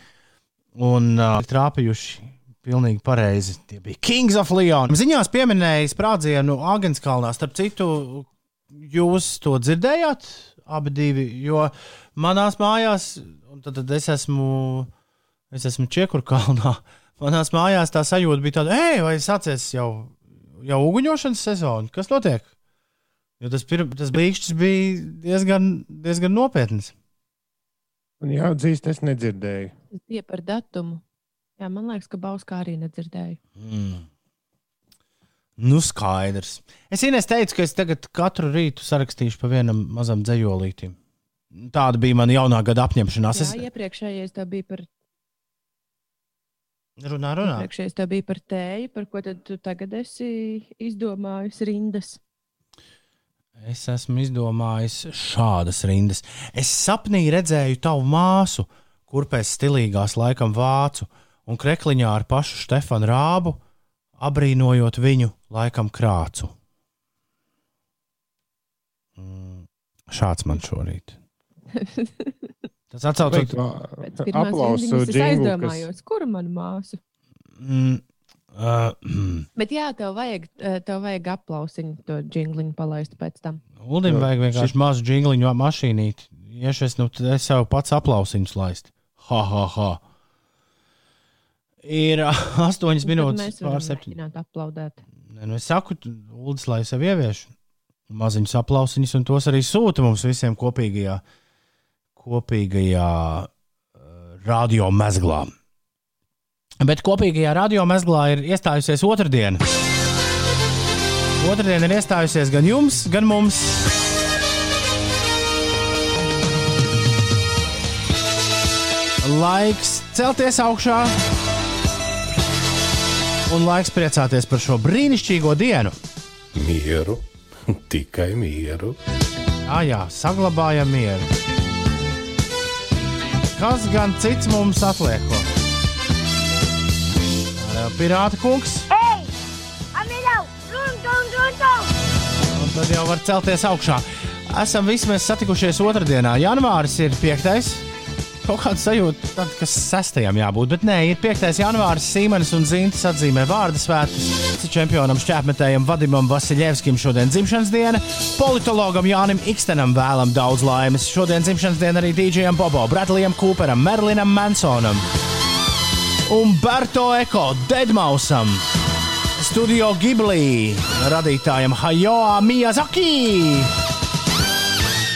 Un uh, trāpījuši pilnīgi pareizi. Tie bija Kings of Leon. Ziņās pieminēja sprādzienu Agenskalnā. Starp citu, jūs to dzirdējāt? Abi divi, jo manās mājās, un tad, tad es esmu, es esmu Čiekurkalnā. Manās mājās tā sajūta bija tāda, ej, vai sācies jau, jau uguņošanas sezona? Kas notiek? Jo tas, pirm, tas brīkšķis bija diezgan, diezgan nopietns. Un jāatzīst, es nedzirdēju. Tie par datumu. Jā, man liekas, ka Bauskā arī nedzirdēju. Mm. Nu, skaidrs. Es Ines teicu, ka es tagad katru rītu sarakstīšu pa vienam mazam dzējolītim. Tāda bija mana jaunā gada apņemšanās. Jā, Es iepriekšējais tā bija par, runā, runā. iepriekšējais tā bija par tēju, par ko tad tu tagad esi izdomājis rindas. Es esmu izdomājis šādas rindas. Es sapnī redzēju tavu māsu, kur pēc stilīgās laikam vācu, un krekliņā ar pašu Stefanu Rābu, abrīnojot viņu laikam krācu. Mm, šāds man šorīt. Tas atcaucot. Pēc pirmās Aplausu es džinglu, kas aizdomājos, kura mana māsa. Mm, uh, mm. Bet jā, tev vajag, eh, tev vajag aplausiņu, to jingliņu palaist pēc tam. Uldim Jā, vajag vienkārši mazu jingliņu mašīnīti. Iešu es, nu, tad es sev pats aplausiņus laist. Ha, ha, ha. Ir astoņas minūtes mēs pār. Nē, Nu, es saku, Uldis, lai sev ievieš maziņus aplausiņus, un tos arī sūta mums visiem kopīgajā, kopīgajā uh, radio mezglā. Bet kopīgajā radio mezglā ir iestājusies otrdiena. Otradiena ir iestājusies gan jums, gan mums. Laiks celties augšā un laiks priecāties par šo brīnišķīgo dienu. Mieru, tikai mieru. Ah, jā, saglabājam mieru. Kas gan cits mums atliek? ko? Ā, Pirāta kungs, Ei! Amilau! Run, run, run, run! un tad jau var celties augšā. Esam visi mēs satikušies otrdienā. Janvāris ir piektais. Kaut kāda sajūta, tad, kas sestajam jābūt, bet nē, ir 5. janvāris. Sīmenis un Zīntis atzīmē vārdu svētkus. Čempionam šķērsmetējam Vadimam Vasiljevskim šodien dzimšanas diena. Politologam Jānim Ikstenam vēlam daudz laimes. Šodien dzimšanas diena arī DJam Bobo, Bradlijam Cooperam, Merlinam Mansonam, Umberto Eko, Deadmausam, Studio Ghibli radītājam Hajoa Miyazaki.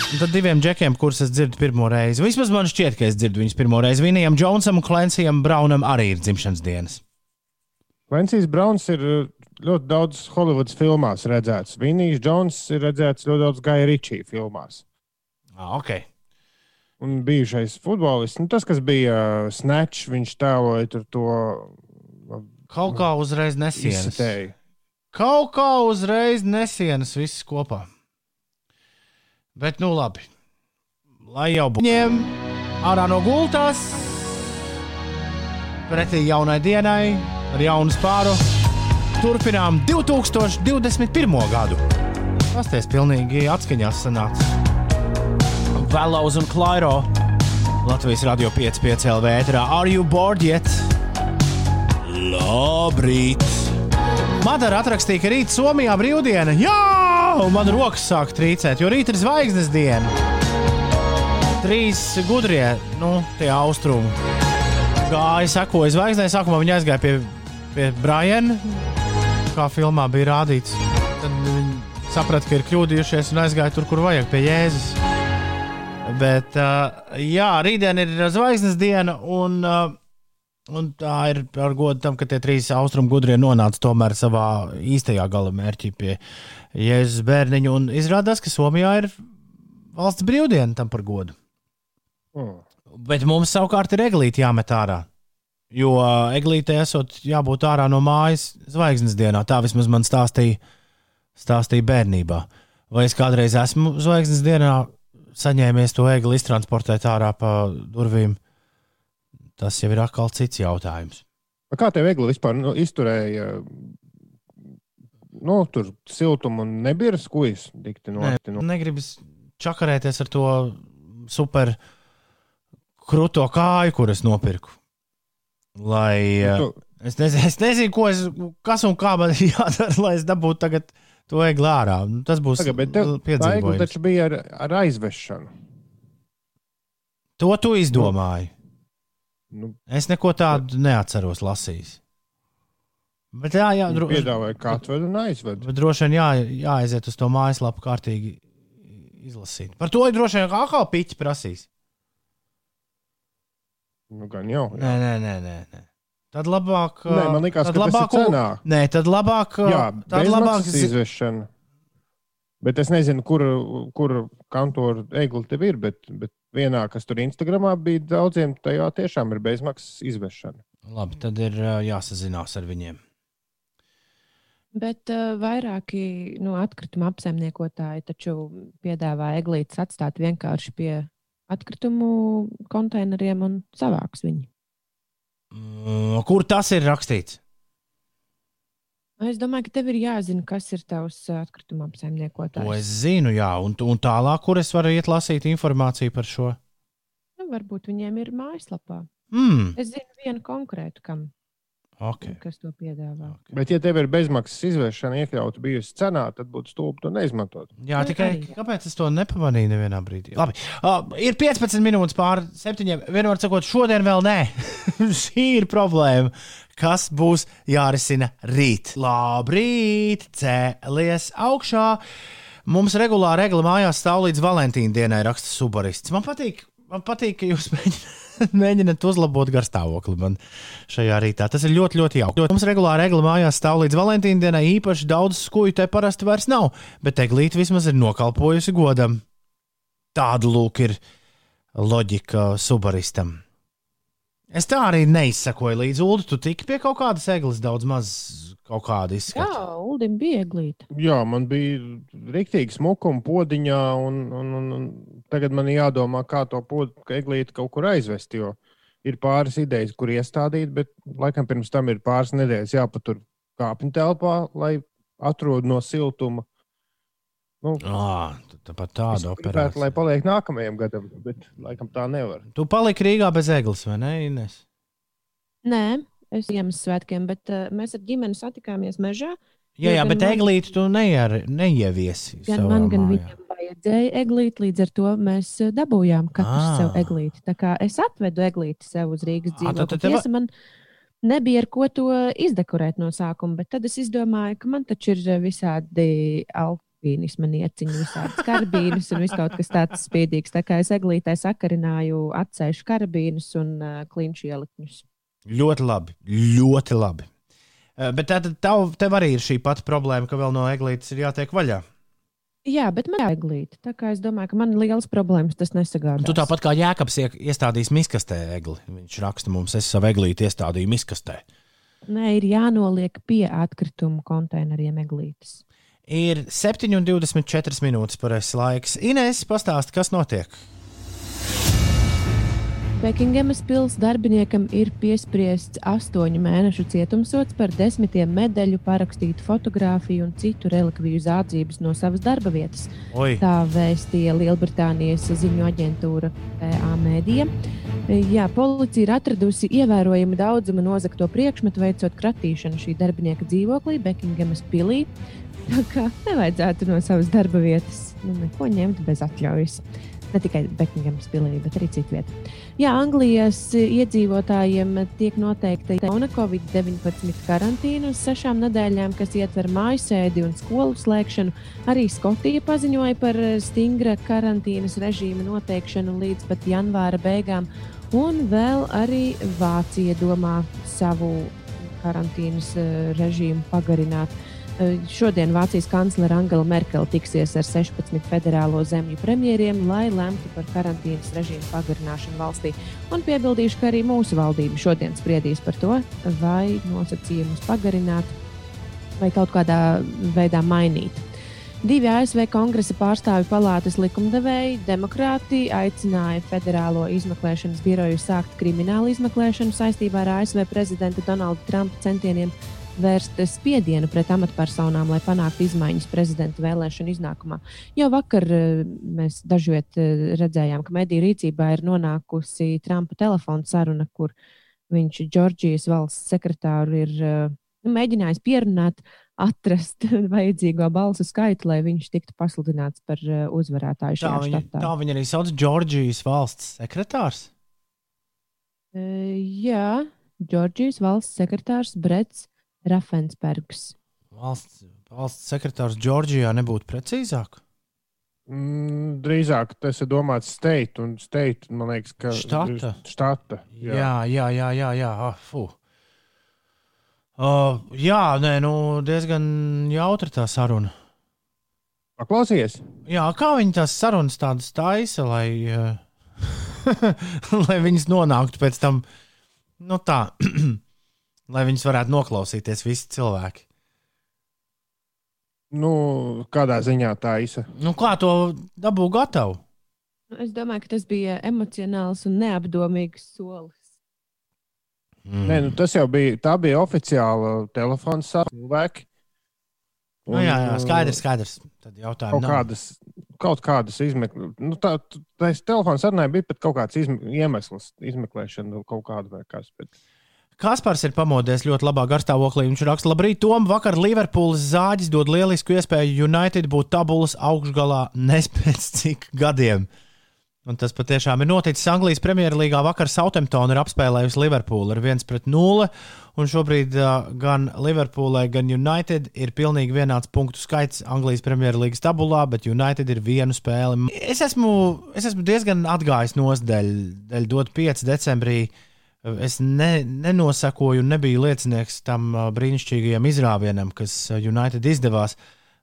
Tad diviem džekiem, kurus es dzirdu pirmo reizi. Vismaz man šķiet, ka es dzirdu viņus pirmo reizi. Vinijam Džonsam un Klensijam Braunam arī ir dzimšanas dienas. Lensijs Browns ir uh, ļoti daudz Holivudas filmās redzēts. Vinijs Džons ir redzēts ļoti daudz Gaja Ričija filmās. Ah, okay. Un bijušais futbolists, nu, tas, kas bija uh, Snatch, viņš tēloja to Kaut kā uzreiz nesienas. izsitēju. Kaut kā uzreiz nesienas viss kopā. Bet, nu labi. Lai jau būtu. Ņem ārā no gultās. Pretī jaunai dienai, ar jaunu spāru. Turpinām 2021. gadu. Tas tas pilnīgi atskaņās sanāca. Vēlauz un Klairo. Latvijas radio 5,5 LV ēterā. Are you bored yet? Labrīt! Madara atrakstīja, ka rīt Somijā brīvdiena. Jā, un man rokas sāk trīcēt, jo rīt ir zvaigznes diena. Trīs gudrie, nu, tie austrumi. Gāja, sekoja zvaigznē, sākumā viņi aizgāja pie, pie Briana, kā filmā bija rādīts. Tad viņi saprata, ka ir kļūdījušies un aizgāja tur, kur vajag, pie Jēzus. Bet, uh, jā, rītdien ir zvaigznes diena, un, uh, un tā ir par godu tam, ka tie trīs austrumu gudrie nonāca tomēr savā īstajā gala mērķī pie Jēzus bērniņa. Un izrādās, ka Somijā ir valsts brīvdiena tam par godu. Mm. Bet mums savukārt ir eglīte jāmet ārā. Jo eglīte esot jābūt ārā no mājas zvaigznes dienā. Tā vismaz man stāstīja, stāstīja bērnībā. Vai es kādreiz esmu zvaigznes dienā saņēmies to egli iztransportēt ārā pa durvīm? Tas jau ir atkal cits jautājums. Kā tev viegli vispār nu, izturēja? Nu, tur siltumu nebija no, Nē, no. negribas čakarēties ar to super krūto kāju, kuras nopirku. Lai, uh, Tu, Es nezinu, es nezinu ko es, kas un kā man jādara, lai es dabūtu tagad to egli ārā. Nu, Tas būs piedzīvojums. taču bija ar, ar aizvešanu. To tu izdomāji. Nu, Es neko tādu neatceros lasījis. Bet jā, jā dro, piedāvāja katru un aizvedu. bet droši vien jā, jāaiziet uz to mājaslapu kārtīgi izlasīt. Par to ir droši vien atkal piķi prasīs. Nu, gan jau. Nē, nē, nē. nē, nē. Tad labāk. Nē, man liekas, tad ka tas ir labāk, cenā. Nē, tad labāk. Jā, tad labāk izvešana. Bet es nezinu, kur, kur kantora egli tev ir, bet, bet vienā, kas tur Instagramā bija daudziem, tajā tiešām ir bezmaksas izvešana. Labi, tad ir ā, jāsazinās ar viņiem. Bet uh, vairāki nu, atkrituma apsaimniekotāji taču piedāvā eglītes atstāt vienkārši pie atkritumu konteineriem un savāks viņu. Mm, Kur tas ir rakstīts? Es domāju, ka tev ir jāzina, kas ir tavs ā, atkrituma To apsaimniekotājs. es zinu, jā, un, un tālāk, kur es varu iet lasīt informāciju par šo. Nu, varbūt viņiem ir mājaslapā. Mm, Es zinu vienu konkrētu, kam, okay. kas to piedāvā. Bet, ja tev ir bezmaksas izvēršana iekļauta bijusi cenā, tad būtu stulbi to neizmantot. Jā, tikai jā. kāpēc es to nepamanīju nevienā brīdī? Labi, uh, ir 15 minūtes pār septiņiem. Vienmēr sakot, šodien vēl nē. Šī ir problēma, kas būs jārisina rīt. Labrīt, cēlies augšā. Mums regulāri regla mājās stāv līdz Valentīna dienai, raksta subarists. Man patīk, man patīk ka jūs mēģināt, mēģināt uzlabot garstāvokli man šajā rītā. Tas ir ļoti, ļoti jauki. Mums regulāri regla mājās stāv līdz Valentīna dienai. Īpaši daudz skuju te parasti vairs nav, bet eglīte vismaz ir nokalpojusi godam. Tāda lūk ir loģika subaristam. Es tā arī neizsakoju līdzi Ulu. Tu tiki pie kaut kādas eglis, daudz maz kaut kāda Jā, izskata. Uldim bija ieglīta. Jā, man bija rīktīgi smukuma podiņā, un, un, un, un tagad man ir jādomā, kā to podu eglīti kaut kur aizvest. Jo ir pāris idejas, kur iestādīt, bet laikam pirms tam ir pāris nedēļas jāpatur kāpņu telpā, lai atrodu no siltuma. Nu, Ah, tāpat tāda gribētu, lai operācija. paliek nākamajam gadam, bet laikam tā nevar. Tu paliki Rīgā bez eglis, vai ne? Ines? Nē, es Ziemassvētkiem, bet uh, mēs ar ģimeni satikāmies mežā. Jā, Jo jā bet man- eglīti tu neier, neieviesi. Gan man, gan mājā. viņam vajadzēja eglīti, līdz ar to mēs eh, dabūjām katru Ah. sev eglīti. Tā kā es atvedu eglīti sev uz Rīgas Ah, dzīvokli. Tiesa, man nebija ar ko to izdekorēt no sākuma, bet tad es izdomāju, ka man taču ir eh, visādi alpīnisma nieciņi, visādas karabīnas un viss kaut kas tāds spīdīgs. Tā kā es eglītē sakarināju atsevišķu karabīnus un uh, klinšu ielikņus. Ļoti labi, ļoti labi. Eh, Bet tad tev, tev arī ir šī pati problēma, ka vēl no eglītes ir jātiek vaļā. Jā, bet man ir eglīte. Tā kā es domāju, ka man liels problēmas tas nesagādās. Tu tāpat kā Jēkabs ie- iestādījis miskastē egli. Viņš raksta mums, es savu eglīti iestādīju miskastē. Nē, ir jānoliek pie atkritumu konteineriem eglītes. Ir 7,24 minūtes pareizais laiks. Inês, pastāsti, kas notiek? Bekingemas pilsētas darbiniekam ir piespriests astoņu mēnešu cietumsots par desmitiem medaļu, parakstītu fotografiju un citu relikviju zādzības no savas darba vietas. Oi, Tā vēstīja Lielbritānijas ziņu aģentūra PA Mēdija. Jā, policija ir atradusi ievērojumu daudzumu nozagto priekšmetu, veicot kratīšanu šī darbinieka dzīvoklī, Bekingemas pilī. Tā kā nevajadzētu no savas darba vietas nu, neko ņemt bez atļaujas. Ne tikai Bekingemas pilī, bet arī citvietā. Jā, Anglijas iedzīvotājiem tiek noteikta jauna Covid-19 karantīna uz sešām nedēļām, kas ietver mājasēdi un skolu slēgšanu. Arī Skotija paziņoja par stingra karantīnas režīma noteikšanu līdz pat janvāra beigām, un vēl arī Vācija domā savu karantīnas eh, režīmu pagarināt. Eh, Šodien Vācijas kanclere Angela Merkele tiksies ar 16 federālo zemju premjeriem, lai lemtu par karantīnas režīmu pagarināšanu valstī. Un piebildīšu, ka arī mūsu valdība šodien spriedīs par to, vai nosacījumus pagarināt vai kaut kādā veidā mainīt. Divi ASV kongresa pārstāvju palātas likumdevēji, demokrāti, aicināja Federālo izmeklēšanas biroju sākt kriminālu izmeklēšanu saistībā ar ASV prezidenta Donalda Trumpa centieniem vērst spiedienu pret amatpersonām, lai panāktu izmaiņas prezidenta vēlēšanu iznākumā. Jau vakar eh, mēs dažviet eh, redzējām, ka mediju rīcībā ir nonākusi Trumpa telefona saruna, kur viņš Džordžijas valsts sekretāru ir eh, nu, mēģinājis pierunāt, atrast vajadzīgo balsu skaitu, lai viņš tiktu pasludināts par uzvarētāju Tā šajā viņa, štatā. tā viņa arī sauc Džordžijas valsts sekretārs. Eh, Jā, Džordžijas valsts sekretārs Brets Rafensbergs. Valsts, valsts sekretārs Džordžijā nebūtu precīzāk. Mm, drīzāk tas ir domāts state, un state, man liekas, ka Štata. štata Jā, jā, jā, jā. jā. Ah, fu. Uh, jā, nē, nu, diezgan jautra tā saruna. Paklausies! Jā, kā viņi tās sarunas tādas taisa, lai, uh, lai viņas nonāktu pēc tam, nu tā, lai viņas varētu noklausīties visi cilvēki. Nu, kādā ziņā tā īsa? Nu, kā to dabū gatavu? Es domāju, ka tas bija emocionāls un neapdomīgs solis. Mm. Nē, nu, tas jau bija, tā bija oficiāla telefona saruna cilvēki. Nu, jā, jā, skaidrs, skaidrs. Tad Kaut jautājums nav. kādas, kaut kādas izmeklēšanas, nu, tā, tā telefona sarunai bija pat kaut kāds izme, iemesls, izmeklēšana, nu, kaut kāda vai kas. Bet... Kaspars ir pamodies ļoti labā garstāvoklī. Viņš raksta, labrīt, Tom, vakar Liverpools zāģis dod lielisku iespēju United būt tabulas augšgalā nespēc cik gadiem. Un tas patiešām ir noticis Anglijas Premjerlīgā. Vakar Southampton ir apspēlējusi Liverpoolu ar 1-0. Un šobrīd uh, gan Liverpoolai, gan United ir pilnīgi vienāds punktu skaits Anglijas Premjerlīgas tabulā, bet United ir vienu spēli. Es esmu, es esmu diezgan atgājis nosdeļ, dot 5 decembrī. Es ne, nenosakoju nebiju liecinieks tam brīnišķīgajam izrāvienam, kas United izdevās.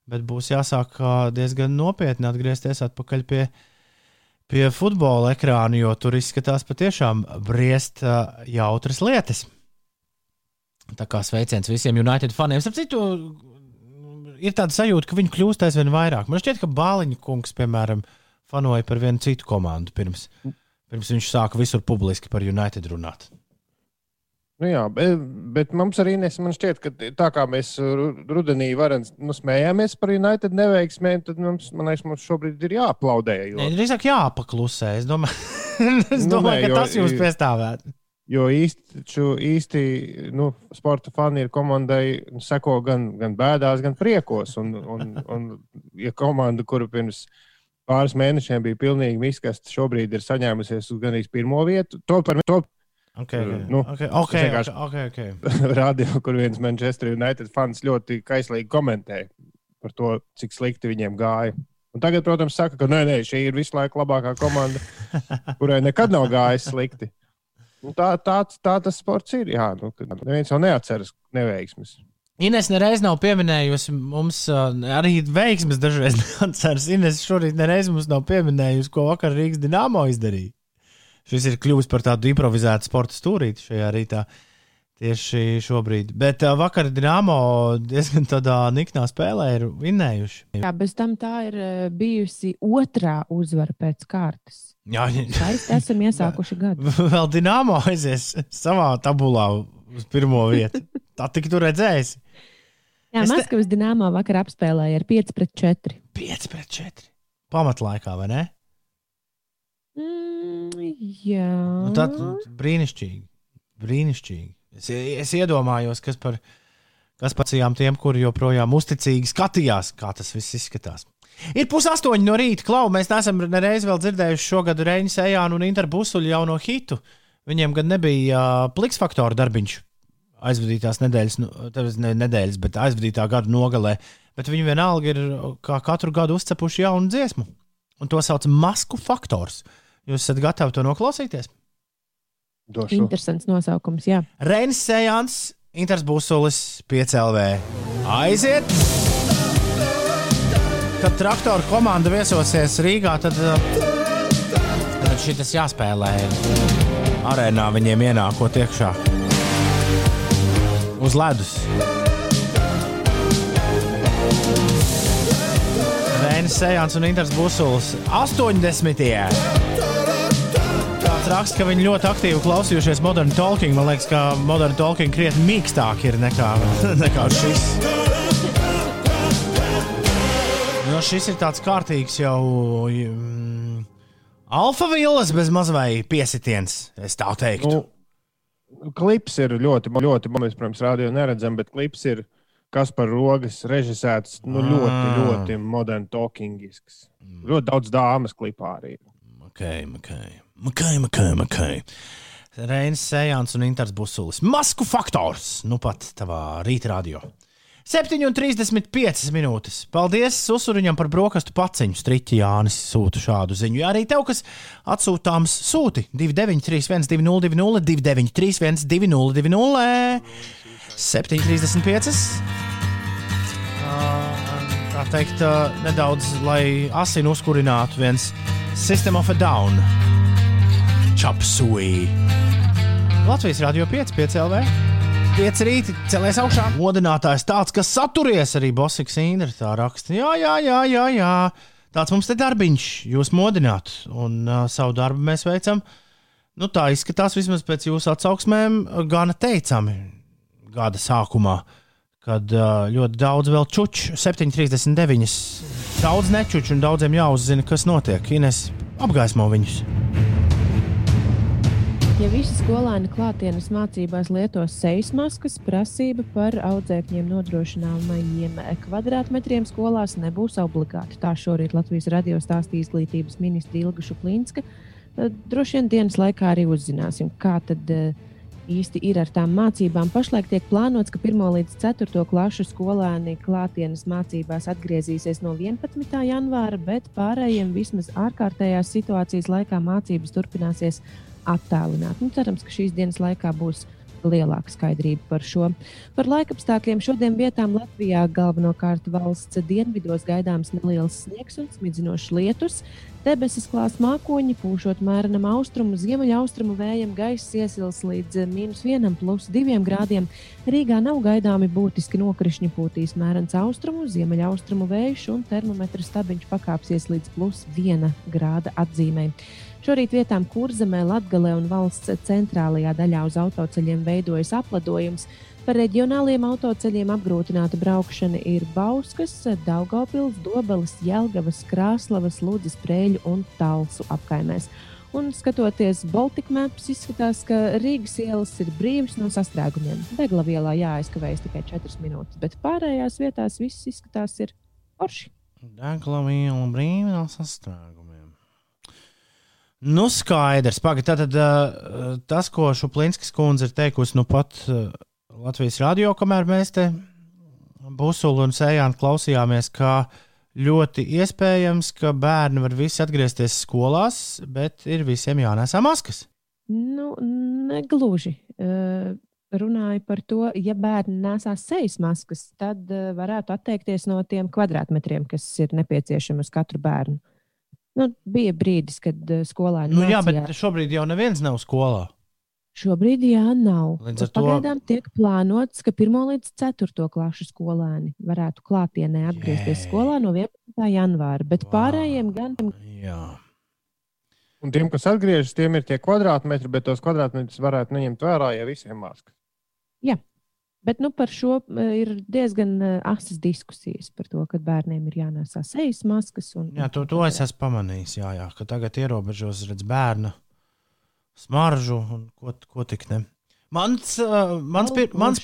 Bet būs jāsāk diezgan nopietni atgriezties atpakaļ pie, pie futbola ekrāna, jo tur izskatās patiešām briest jautras lietas. Tā kā sveiciens visiem United faniem. Starp citu, ir tāda sajūta, ka viņi kļūst aizvien vairāk. Man šķiet, ka Bāliņa kungs, piemēram, fanoja par vienu citu komandu pirms, pirms viņš sāka visur publiski par United runāt. Nu, jā, bet, bet mums arī nes, šķiet, ka tā kā mēs ru- rudenī varam, nu, smējāmies par United neveiksmēm, tad mums, man liekas, mums šobrīd ir jāaplaudē. Jo, drīzāk jāpaklusē. Es domāju, es Nu, domāju nē, ka tas jums piestāvētu. jo īsti, ču- īsti nu, sporta fani ir komandai, seko gan, gan bēdās, gan priekos. Un, un, un ja komanda, kura pirms pāris mēnešiem bija pilnīgi miskasta, šobrīd ir saņēmusies uz gandrīz pirmo vietu, to par to Okay, okay. Nu, okay, okay, vienkārši- okay, okay. radio, kur viens Manchester United fans ļoti kaislīgi komentēja par to, cik slikti viņiem gāja. Un tagad, protams, saka, ka nē, nē, šī ir visu laiku labākā komanda, kurai nekad nav gājis slikti. Nu, tā, tā, tā tas sports ir. Jā, nu, neviens jau neatceras neveiksmes. Ines nereiz nav pieminējusi mums arī veiksmes dažreiz neatceras. Ines šorīt nereiz mums nav pieminējusi, ko vakar Rīgas Dienāmo izdarīja. Šis ir kļuvis par tādu improvizētu sporta stūrīti šajā rītā. Tieši šobrīd. Bet uh, vakar Dienāmo diezgan tādā niknā spēlē ir vinnējuši. Jā, bez tam tā ir bijusi otrā uzvara pēc kārtas. Jā, Skaisti esam iesākuši gadu. vēl Dienāmo aizies savā tabulā uz pirmo vietu. Tā tik tur redzējusi. Jā, Es te- Maskavas dīnāmā vakar apspēlēja ar 5 pret 4. 5 pret 4. Pamatlaikā, vai ne? Mm, jā, Nu, tā brīnišķīgi. brīnišķīgi. Es, es iedomājos, kas par, kas par tiem, kuri joprojām uzticīgi skatījās, kā tas viss izskatās. Ir pusaustoņi no rīta, klau. Mēs neesam nereiz vēl dzirdējuši šogad Reņģa Sejānu un Interbusuļu jauno hitu. Viņiem gan nebija uh, pliks faktora darbiņš aizvadītās nedēļas, nu, ne nedēļas, bet aizvadītā gada nogalē. Bet viņi vienalga ir kā katru gadu uzcepuši jaunu dziesmu. Un to sauc par masku faktors. Jūs esat gatavi to noklausīties? Došu. Interesants nosaukums. Jā. Reinis Sejans, Inters Busulis, 5LV. Aiziet! Kad traktora komanda viesosies Rīgā, tad, uh, tad šis jāspēlē arēnā viņiem ienākot iekšā uz ledus. Reinis Sejans un Inters Busulis 80. Kāds raksta, ka viņi ļoti aktīvi klausījušies Modern Talking. Man liekas, ka Modern Talking krietni mīkstāk ir nekā, nekā šis. Jo šis ir tāds kārtīgs jau mm, alfa vilnas bez mazvai piesitiens, es tā teiktu. Nu, klips ir ļoti, ļoti, mēs, protams, rādījumā neredzam, bet klips ir kas par rogas režisēts, nu, ļoti, Ah. ļoti modern talkingisks. Ļoti daudz dāmas klipā arī. Makai, makai, makai, makai. makai. Reinis Sejans un Inters Busulis. Masku faktors, nu pat tavā rīta radio. 7,35 minūtes. Paldies Susuriņam par brokastu paciņu. Striķi Jānis sūta šādu ziņu. Ja arī tev, kas atsūtāms, sūti 293, 202, 293, 202, 7,35. Tā teikt, nedaudz, lai asinu uzkurinātu viens System of a Down. Chapsui. Latvijas Rādio 5, 5 LV. Pieci rīti celies augšā. Modinātājs tāds, kas saturies arī Bosiks Indra. Tā raksta. Jā, jā, jā, jā, jā. Tāds mums te darbiņš, jūs modināt. Un uh, savu darbu mēs veicam. Nu, tā izskatās vismaz pēc jūsu atsauksmēm, gana teicami gada sākumā. Kad uh, ļoti daudz vēl čuču, 7,39. Daudz nečuču un daudziem jāuzzina, kas notiek. Ines apgaismo viņus. Ja visi skolēni klātienes mācībās lietos sejas maskas, prasība par audzēkņiem nodrošināmajiem kvadrātmetriem skolās nebūs obligāta. Tā šorīt Latvijas radio stāstīja izglītības ministra Ilga Šuplinska. Droši vien dienas laikā arī uzzināsim, kā tad uh, īsti ir ar tām mācībām. Pašlaik tiek plānots, ka 1 līdz 4 klašu skolēni klātienes mācībās atgriezīsies no 11. janvāra, bet pārējiem vismaz ārkārtējās situācijas laikā mācības turpināsies attālināt. Nu, cerams, ka šīs dienas laikā būs lielāka skaidrība par šo. Par laikapstākļiem šodien vietām Latvijā galvenokārt valsts dienvidos gaidāms neliels sniegs un smidzinošs lietus. Debesis klās mākoņi, pūšot mērenam austrumu, ziemeļaustrumu vējam, gaisa iesils līdz minus 1,2 grādiem. Rīgā nav gaidāmi būtiski nokrišņi, pūtīs mērens austrumu, ziemeļaustrumu vējš un termometra stabiņš pakāpsies līdz plus 1 grāda atzīmē. Šorīt vietām Kurzemē, Latgalē un valsts centrālajā daļā uz autoceļiem veidojas apledojums. Par reģionāliem autoceļiem apgrūtināta braukšana ir Bauskas, Daugopils, Dobeles, Jelgavas, Krāslavas, Lūdzes, Prēļu un Talsu apkaimēs. Un skatoties Baltika maps, izskatās, ka Rīgas ielas ir brīvas no sastrēgumiem. Degla vielā jāaizkavējas tikai 4 minūtes, bet pārējās vietās viss izskatās ir forši. Degla viela brīva no sastrēgumiem. Nu, skaidrs. Pagaid, tātad uh, tas, ko Šuplinskis kundze ir teikusi, nu pat uh, Latvijas radio, kamēr mēs te Busulu un Sējānu klausījāmies, ka ļoti iespējams, ka bērni var visi atgriezties skolās, bet ir visiem jānēsā maskas. Nu, negluži. Uh, runāju par to, ja bērni nesās sejas maskas, tad uh, varētu atteikties no tiem kvadrātmetriem, kas ir nepieciešami uz katru bērnu. Nu, bija brīdis, kad uh, skolēni. Nu, jā, mācījās. bet šobrīd jau neviens nav skolā. Šobrīd jā, nav. Līdz ar to- Pagaidām tiek plānots, ka 1 līdz 4 klašu skolēni varētu klātienē atgriezties Jē. skolā no 11. janvāra, bet Vau. pārējiem gan Jā. Un tiem, kas atgriežas, tiem ir tie kvadrātmetri, bet tos kvadrātmetrus varētu neņemt vērā, ja visiem maskas. Bet nu, par šo eh, ir diezgan eh, asas diskusijas par to, ka bērniem ir jānēsā sejas maskas. Un, Jā, to, to es esmu pamanījis. Jā, jā, ka tagad ierobežos redz bērnu smaržu un ko, ko tik ne. Mans, uh, mans, pir, mans,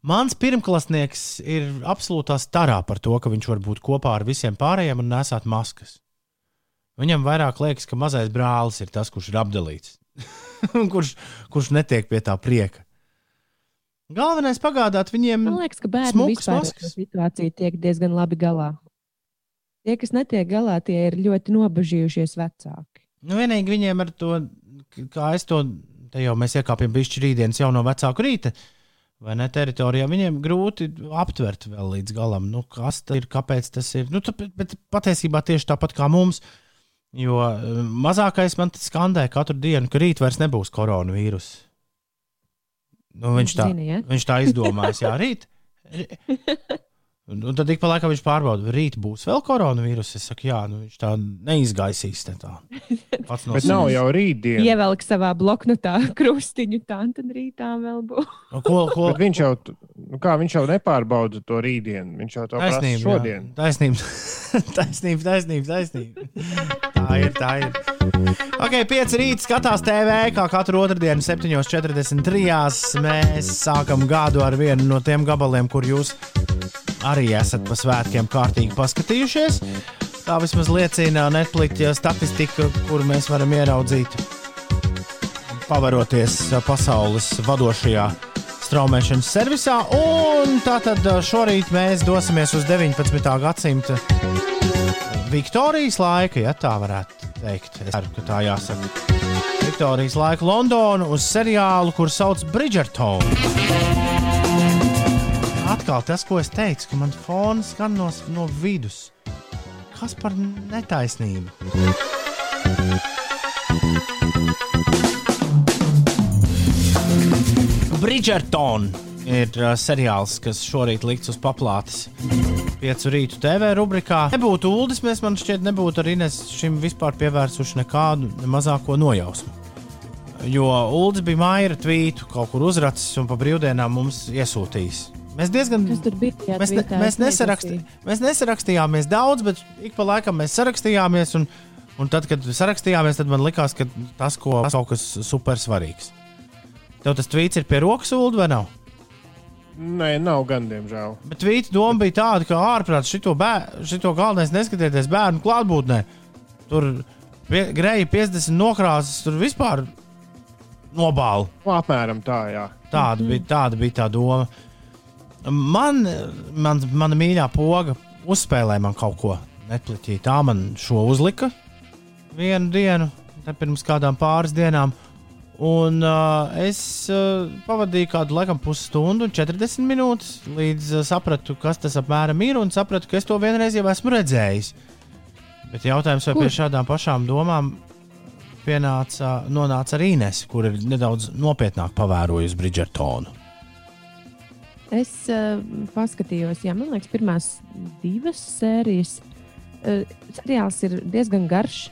mans pirmklasnieks ir absolūtā starā par to, ka viņš var būt kopā ar visiem pārējiem un nesāt maskas. Viņam vairāk liekas, ka mazais brālis ir tas, kurš ir apdalīts, kurš, kurš netiek pie tā prieka. Galvenais pagādāt viņiem Man liekas, ka šo situāciju tiek diezgan labi galā. Tie, kas netiek galā, tie ir ļoti nobežījušies vecāki. Nu, vienīgi viņiem ar to, kā es to te jau mēs iekāpjam pišķi rītdienas jau no vecāku rīta. Vai ne teritorijā viņiem grūti aptvert vēl līdz galam, nu, kas tas ir, kāpēc tas ir. Nu, tāpēc, bet patiesībā tieši tāpat kā mums, jo eh, mazākais man skandē katru dienu, ka rīt vairs nebūs koronavīrus. Nu, viņš, tā, Zini, ja? viņš tā izdomājis, jā, rīt. Un, un tad ik pa laikam viņš pārbauda, vai rīt būs vēl koronavīrus. Es saku, jā, nu, viņš tā neizgaisīs. te Tā. Pats no Bet nav jau rītdiena. Ievelk savā bloknotā krustiņu, tā tad rītā vēl būs. Nu, Ko, ko, Bet viņš jau, nu kā, viņš jau nepārbauda to rītdienu. Viņš jau to prasa Taisnība, šodien. jā. Taisnība, taisnība, taisnība, taisnība. Tā ir, tā ir. Ok, 5 rīt skatās TV, kā katru otrdienu, 7.43. Mēs sākam gadu ar vienu no tiem gabaliem, kur jūs arī esat pa svētkiem kārtīgi paskatījušies. Tā vismaz liecina Netflix statistika, kur mēs varam ieraudzīt, pavaroties pasaules vadošajā straumēšanas servisā. Un tātad šorīt mēs dosimies uz 19. gadsimta Viktorijas laika, ja tā varētu teikt. Es ceru, ka tā jāsaka. Viktorijas laika Londonu uz seriālu, kur sauc Bridgerton. Atkal tas, ko es teicu, ka man fons skan no, no vidus. Kas par netaisnību? Bridgerton ir uh, seriāls, kas šorīt likts uz paplātes. Piecu rītu TV rubrikā. Nebūtu ULDIS, mēs man šķiet, nebūtu arī Ines šim vispār pievērsuši nekādu ne mazāko nojausmu. Jo ULDIS bija maija tvītu, kaut kur uzracis un pa brīvdienām mums iesūtījis. Mēs diezgan. Bija? tajā Mēs, ne, mēs, Es nesarakstī, mēs nesarakstījāmies daudz, bet ik pa laikam mēs sarakstījāmies. Un, un tad, kad sarakstījāmies, tad man likās, ka tas ko, kaut kas super svarīgs. Tev tas tvīts ir pie rokas, Ulu, vai nav? Nē, nav gan, diemžēl. Bet tvīta doma bija tāda, ka ārprāt šito, bēr, šito galvenais neskatieties bērnu klātbūtnē. Tur pie, greja 50 nokrāsas, tur vispār nobāla. Nu, apmēram tā, jā. Tāda, bija, tāda bija tā doma. Man, man, mana mīļā poga uzspēlēja man kaut ko nepliķī. Tā man šo uzlika vienu dienu, pirms kādām pāris dienām. Un uh, es uh, pavadīju kādu laikam pusstundu, un 40 minūtes, līdz uh, sapratu, kas tas apmēram ir, un sapratu, ka es to vienreiz jau esmu redzējis. Bet jautājums, vai Kur? pie šādām pašām domām pienāca, nonāca arī Ines, kur ir nedaudz nopietnāk pavērojusi Bridžertonu. Es uh, paskatījos, jā, man liekas, pirmās divas sērijas. Uh, seriāls ir diezgan garš,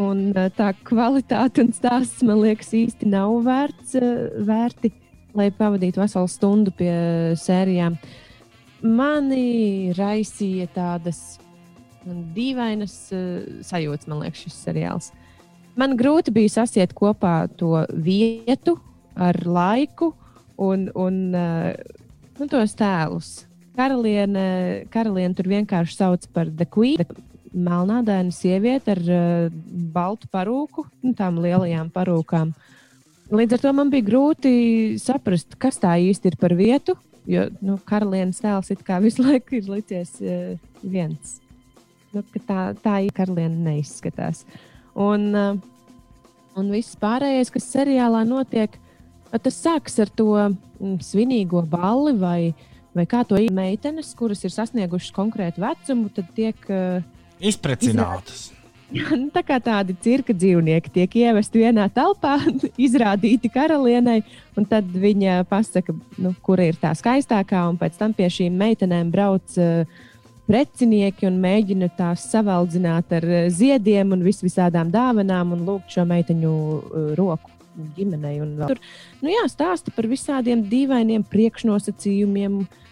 un tā kvalitāte un stāsts man liekas īsti nav vērts, vērti, lai pavadītu veselu stundu pie sērijām. Mani raisīja tādas dīvainas sajūtas, man liekas, šis seriāls. Man grūti bija sasiet kopā to vietu ar laiku un, un nu, tos tēlus. Karaliene, karaliene tur vienkārši sauc par The Queen. Melnādaina sieviete ar uh, baltu parūku, nu, tām lielajām parūkām. Līdz ar to man bija grūti saprast, kas tā īsti ir par vietu. Jo nu, karalienes tēls it kā visu laiku ir licies uh, viens. Nu, tā, tā īsti karaliene neizskatās. Un, uh, un viss pārējais, kas seriālā notiek, tas sākas ar to mm, svinīgo balli vai, vai kā to īstenībā meitenes, kuras ir sasniegušas konkrētu vecumu, tad tiek uh, Izprecinātas. nu, tā kā tādi cirka dzīvnieki tiek ievesti vienā telpā, izrādīti karalienei, un tad viņa pasaka, nu, kura ir tā skaistākā, un pēc tam pie šīm meitenēm brauc. Uh, Precinieki un mēģina tās savaldzināt ar eh, ziediem un vis visādām dāvanām un lūgt šo meiteņu uh, roku ģimenei. Tur nu jā, stāsta par visādiem dīvainiem priekšnosacījumiem, uh,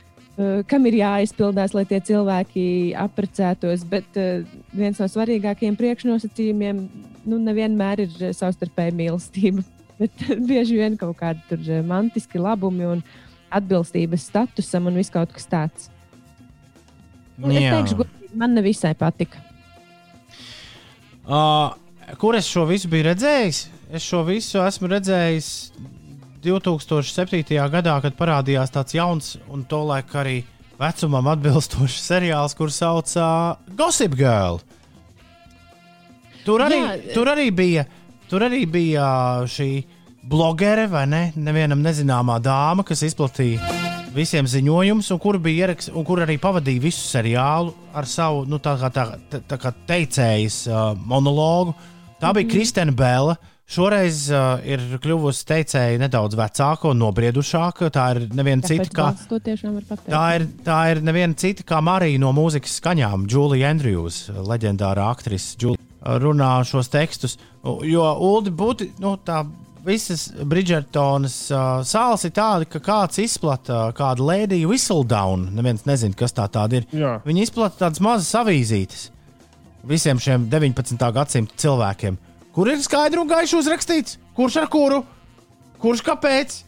kam ir jāizpildās, lai tie cilvēki apprecētos. Bet uh, viens no svarīgākajiem priekšnosacījumiem nu, nevienmēr ir uh, savstarpēja mīlestība, bet bieži vien kaut kādi mantiski labumi un atbilstības statusam un viss kaut kas tāds. Un es teikšu, godīgi, man nevisai patika. Uh, kur es šo visu biju redzējis? Es šo visu esmu redzējis 2007. gadā, kad parādījās tāds jauns un tolaik arī vecumam atbilstošs seriāls, kurš sauc uh, Gossip Girl. Tur arī, Jā. tur arī bija, tur arī bija šī blogere vai ne? Nevienam nezināmā dāma, kas izplatīja visiem ziņojumus, un kur bija ieraksts, un kur arī pavadīja visu seriālu ar savu nu, tā kā, tā, tā, kā teicējas uh, monologu. Tā bija Kristēna Bēla. Šoreiz uh, ir kļuvusi teicēja nedaudz vecāka un nobriedušāka. Tā ir neviena cita kā. Tā ir, tā ir neviena cita kā Marija no mūzikas skaņām, Julija Andrews, leģendārā aktrise. Julie, runā šos tekstus. Jo Ulu būtu nu, tā. Visas Bridžertonas uh, sāls ir tāda, ka kāds izplata kādu lēdiju whistledown. Neviens nezina, kas tā tāda ir. Jā. Viņi izplata tādas mazas avīzītes visiem šiem 19. gadsimta cilvēkiem, kur ir skaidri un gaiši uzrakstīts, kurš ar kuru, kurš kāpēc,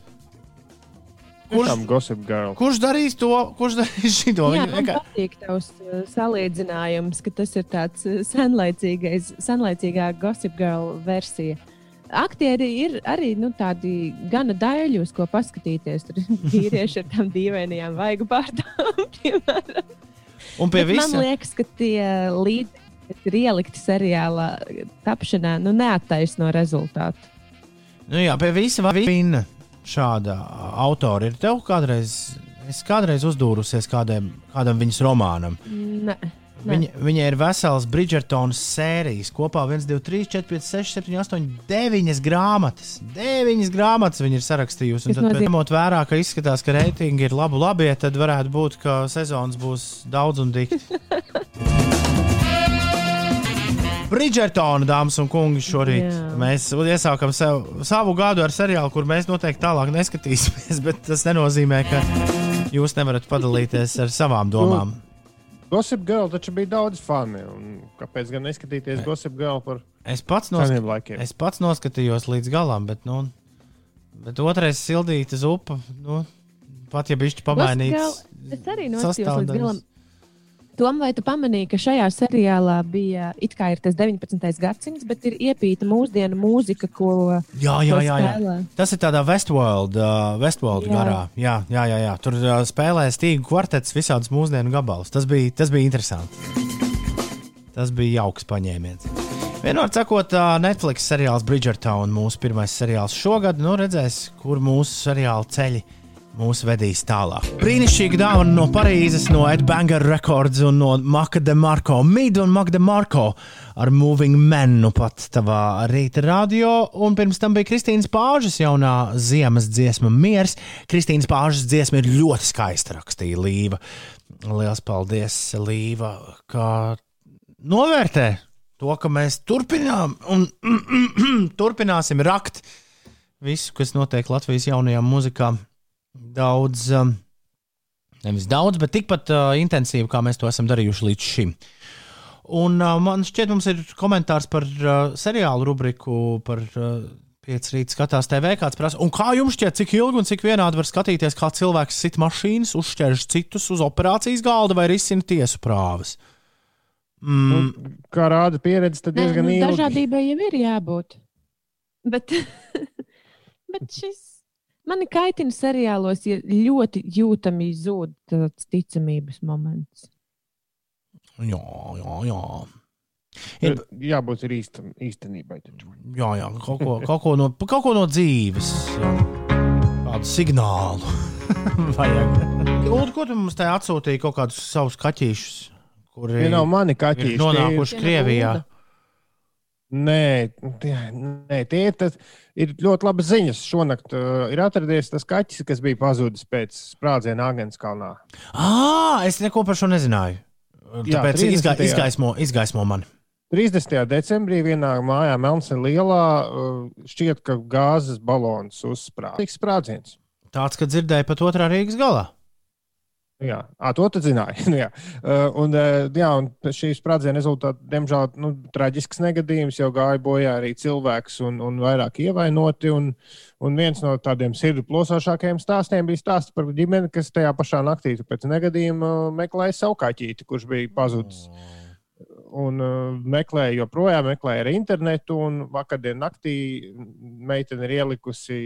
kurš, Tiešām Gossip Girl. kurš darīs to, kurš darīs šito. Jā, man vienkār- patīk tavs uh, salīdzinājums, ka tas ir tāds uh, senlaicīgais, senlaicīgā Gossip Girl versija. Aktieri ir arī nu, tādi gana daļi, uz ko paskatīties. Tur ir vīrieši ar tām dīvainajām vaigu pārdām, piemēram. Un pie Bet Man liekas, ka tie līdzekļi, kas ir ielikti seriālā tapšanā, nu, neattaisno rezultātu. nu jā, pie visa vina šāda autora ir tev kādreiz, es kādreiz uzdūrusies kādam, kādam viņas romānam. Ne. Viņa, viņa ir vesels Bridgertonas sērijas. Kopā 1, 2, 3, 4, 5, 6, 7, 8, 9 grāmatas. 9 grāmatas viņa ir sarakstījusi. Un tad, ņemot vērā, ka izskatās, ka reitingi ir labi, labi, tad varētu būt, ka sezonas būs daudz un dikti. Bridžertona, dāmas un kungi, šorīt Jā. mēs iesākam sev, savu gadu ar seriālu, kur mēs noteikti tālāk neskatīsimies. Bet tas nenozīmē, ka jūs nevarat padalīties ar savām domām. Gossip Girl taču bija daudz fani. un Kāpēc gan neskatīties Gossip Girl par Es pats, seniem laikiem? es pats noskatījos līdz galam, bet, nu, bet otrais sildītas upe, nu, pat ja bišķi pamainīts. Es arī noskatījos līdz galam. Tom, vai tu pamanīji, ka šajā seriālā bija it kā ir tas 19. gadsimts, bet ir iepīta mūsdienu mūzika, ko Jā, jā, ko jā, jā. Tas ir tādā Westworld, uh, Westworld Jā. garā. Jā, jā, jā, jā. Tur uh, spēlē stīgu kvartets, visādus mūsdienu gabalus. Tas bija, tas bija interesanti. Tas bija jauks paņēmiens. Vienmēr sakot, uh, Netflix seriāls Bridgerton, mūsu pirmais seriāls šogad, nu redzēs, kur mūsu seriāla ceļi mūs vedīs tālāk. Brīnišķīga dāvana no Parīzes, no Edbanger Records un no Maka de Marko. Mid un Maka de Marko ar Moving Men nu pat tavā rīta radio. Un pirms tam bija Kristīnas Pāžas jaunā ziemas dziesma Miers. Kristīnas Pāžas dziesma ir ļoti skaista rakstīja Līva. Lielas paldies, Līva, ka novērtē to, ka mēs turpinām un turpināsim rakt visu, kas notiek Latvijas jaunajā mūzikā. Daudz, um, nevis daudz, bet tikpat uh, intensīvi, kā mēs to esam darījuši līdz šim. Un uh, man šķiet, mums ir komentārs par uh, seriālu rubriku, par uh, 5 rīta skatās TV. Kāds prasa, un kā jums šķiet, cik ilgi un cik vienādi var skatīties, kā cilvēks sit mašīnas, uzšķērš citus uz operācijas galda vai risina tiesu prāvas? Mm, Kā rāda pieredze, tad diezgan nu, ilgi. dažādībai jau ir jābūt. Bet, bet šis mani kaitina seriālos, ja ļoti jūtami zūd tāds ticamības moments. jā, jā, jā. Ir, jābūt ir īstam, īstenībai. Taču. jā, jā kaut, ko, kaut, ko no, kaut ko no dzīves. Kādu signālu. Vajag. Ulu, ko tu mums te atsūtīji kaut kādus savus kaķīšus, kuri Tie nav mani ir kaķīši. nonākuši Krievijā? Ulda. Nē, tie, nē, tie ir, tas, ir ļoti labas ziņas. Šonakt uh, ir atradies tas kaķis, kas bija pazudis pēc sprādziena Agenskalnā. Ah, es neko par šo nezināju. Tāpēc izga, 30. izgaismo, izgaismo man. 30. decembrī vienā mājā Melnsen lielā uh, šķiet, ka gāzes balons uzsprāga. Tik sprādziens. Tāds, ka dzirdēju pat otrā Rīgas galā. Jā, à, to tu zināji. Nu, jā. Uh, un, uh, jā, un šī sprādziena rezultātā, diemžēl, nu, traģisks negadījums jau gāja bojā arī cilvēks un, un vairāk ievainoti. Un, un viens no tādiem sirdi plosošākajiem stāstiem bija stāsts par ģimeni, kas tajā pašā naktī pēc negadījuma meklēja savu kaķīti, kurš bija pazudis. Un uh, meklēja joprojām, meklēja arī internetu. Un vakardien naktī meitene ir ielikusi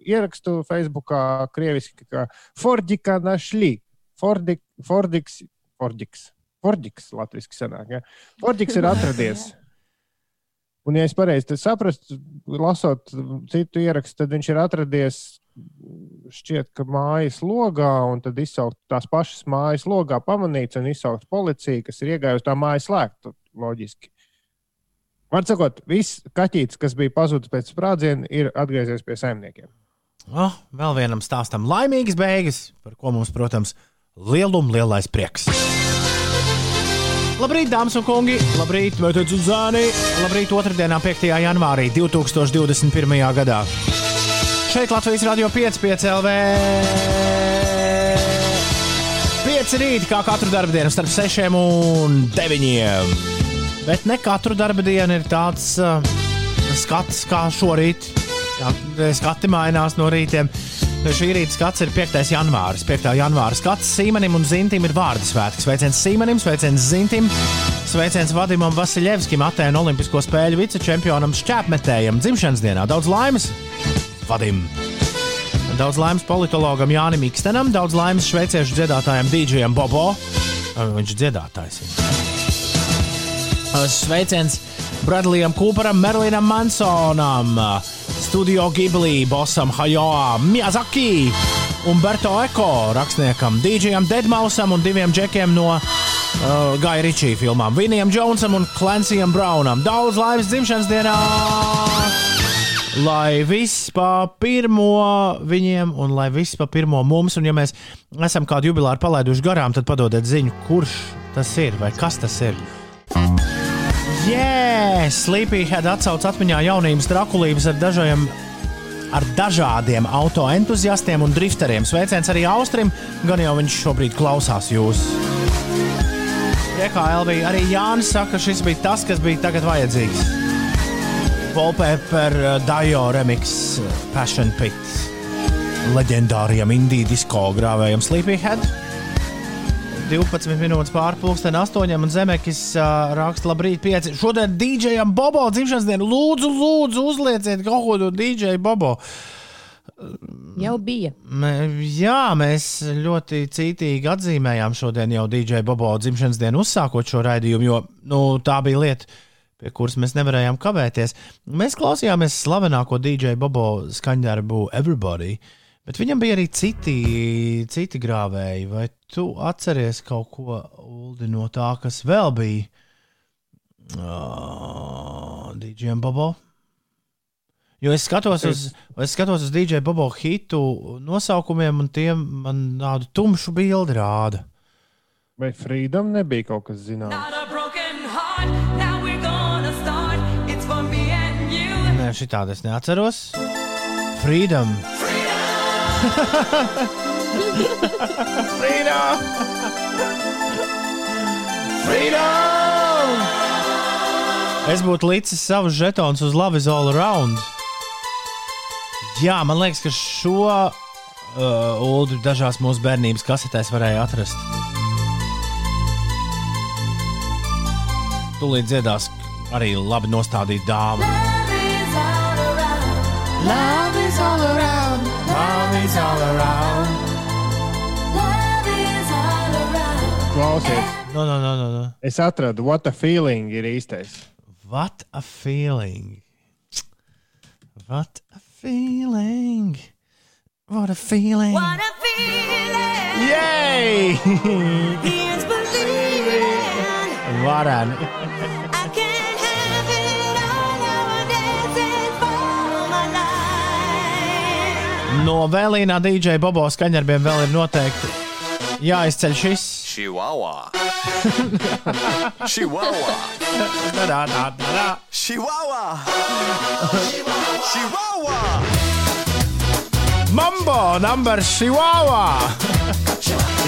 ierakstu Facebookā, krieviski, ka Fordika našli. Fordik, Fordiks, Fordiks, Fordiks, latviešu senāk. Ja? Fordiks ir atradies. Un, ja es pareizi saprastu, lasot citu ierakstu, tad viņš ir atradies šķiet, ka mājas logā, un tad izsaukt tās pašas mājas logā, pamanīts un izsaukt policiju, kas ir iegājusi tā mājas slēgta. Loģiski. Var sakot, viss kaķītis, kas bija pazudis pēc sprādziena, ir atgriezies pie saimniekiem. Oh, vēl vienam stāstam laimīgas beigas, par ko mums, protams, lielum lielais prieks. Labrīt, dāmas un kungi! Labrīt, meitenes un zēni! Labrīt, otrdienā, 5. janvārī 2021. gadā. Šeit Latvijas Rādio 5, 5 LV. 5 rīt, kā katru dienu, starp 6 un 9. Bet ne katru dienu ir tāds uh, skats kā šorīt. Jā, skati mainās no rītiem. Šī rīta skats ir 5. janvāris. 5. janvāra skats Sīmanim un Zintim ir vārdu svētki. Sveiciens Sīmanim, sveiciens Zintim, sveiciens Vadimam Vasiljevskim, Atēnu Olimpisko spēļu vicečempionam šķēpmetējam dzimšanas dienā. Daudz laimes! Vadim! Daudz laimes politologam Jānim Ikstenam, daudz laimes šveiciešu dziedātājam Dīdžejam Bobo. Viņš ir dziedātājs. Sveiciens Bradlijam Cooperam, Merlinam Mansonam, Studio Ghibli, Bosam Hajoā, Miyazaki, Umberto Eko, rakstniekam, Dīdžejam Deadmausam un diviem džekiem no uh, Gaja Ričija filmām, Vinijam Džonsam un Clancyam Brownam. Daudz laimes dzimšanas dienā! Lai viss pa pirmo viņiem, un lai viss pa pirmo mums, un ja mēs esam kādu jubileāru palaiduši garām, tad padodiet ziņu, kurš tas ir vai kas tas ir. Jē, Sleepyhead atsauc atmiņā jaunības trakulības ar dažiem ar dažādiem auto entuziastiem un drifteriem. Sveiciens arī Austrim, gan jau viņš šobrīd klausās jūs. Elvija arī Jānis saka, ka šis bija tas, kas bija tagad vajadzīgs. Wallpaper uh, Dio remix uh, Passion Pit leģendāriem indiju disko grāvējam Sleepyhead. 12 minūtes pārpusdien, 8 un Zemekis uh, raksta, labrīt, 5. Šodien DJam Bobo dzimšanas dienu. Lūdzu, lūdzu, uzlieciet kaut ko no DJ Bobo. Jau bija. Mē, jā, mēs ļoti cītīgi atzīmējām šodien jau DJ Bobo dzimšanas dienu, uzsākot šo raidījumu, jo nu, tā bija lieta, pie kuras mēs nevarējām kavēties. Mēs klausījāmies slavenāko DJ Bobo skaņdarbu Everybody. Bet viņam bija arī citi, citi grāvēji. Vai tu atceries kaut ko Uldi, no tā, kas vēl bija uh, DJ Bobo? Jo es skatos, uz, es skatos uz DJ Bobo hitu nosaukumiem, un tie man tādu tumšu bildi rāda. Vai Freedom nebija kaut kas zināms? Nē, šī tāda es neatceros. Freedom! Freedom! Freedom! Es būtu licis savus žetonus uz Love is All Around. Jā, man liekas, ka šo uh, ulu dažās mūsu bērnības kasetēs varēja atrast. Tūlīt dziedās arī labi nostādīta dāma. Love is all around, love is all around. Klausies, No, no, no, no, no. es atradu, what a feeling ir īstais. What a feeling. What a feeling. What a feeling. What a feeling Yay! is believing Varan. I No vēlīnā DJ Bobo skaņdarbiem vēl ir noteikti jāizceļ šis. Chihuahua. Chihuahua. Da, da, da. Chihuahua. Chihuahua. Mambo number Chihuahua!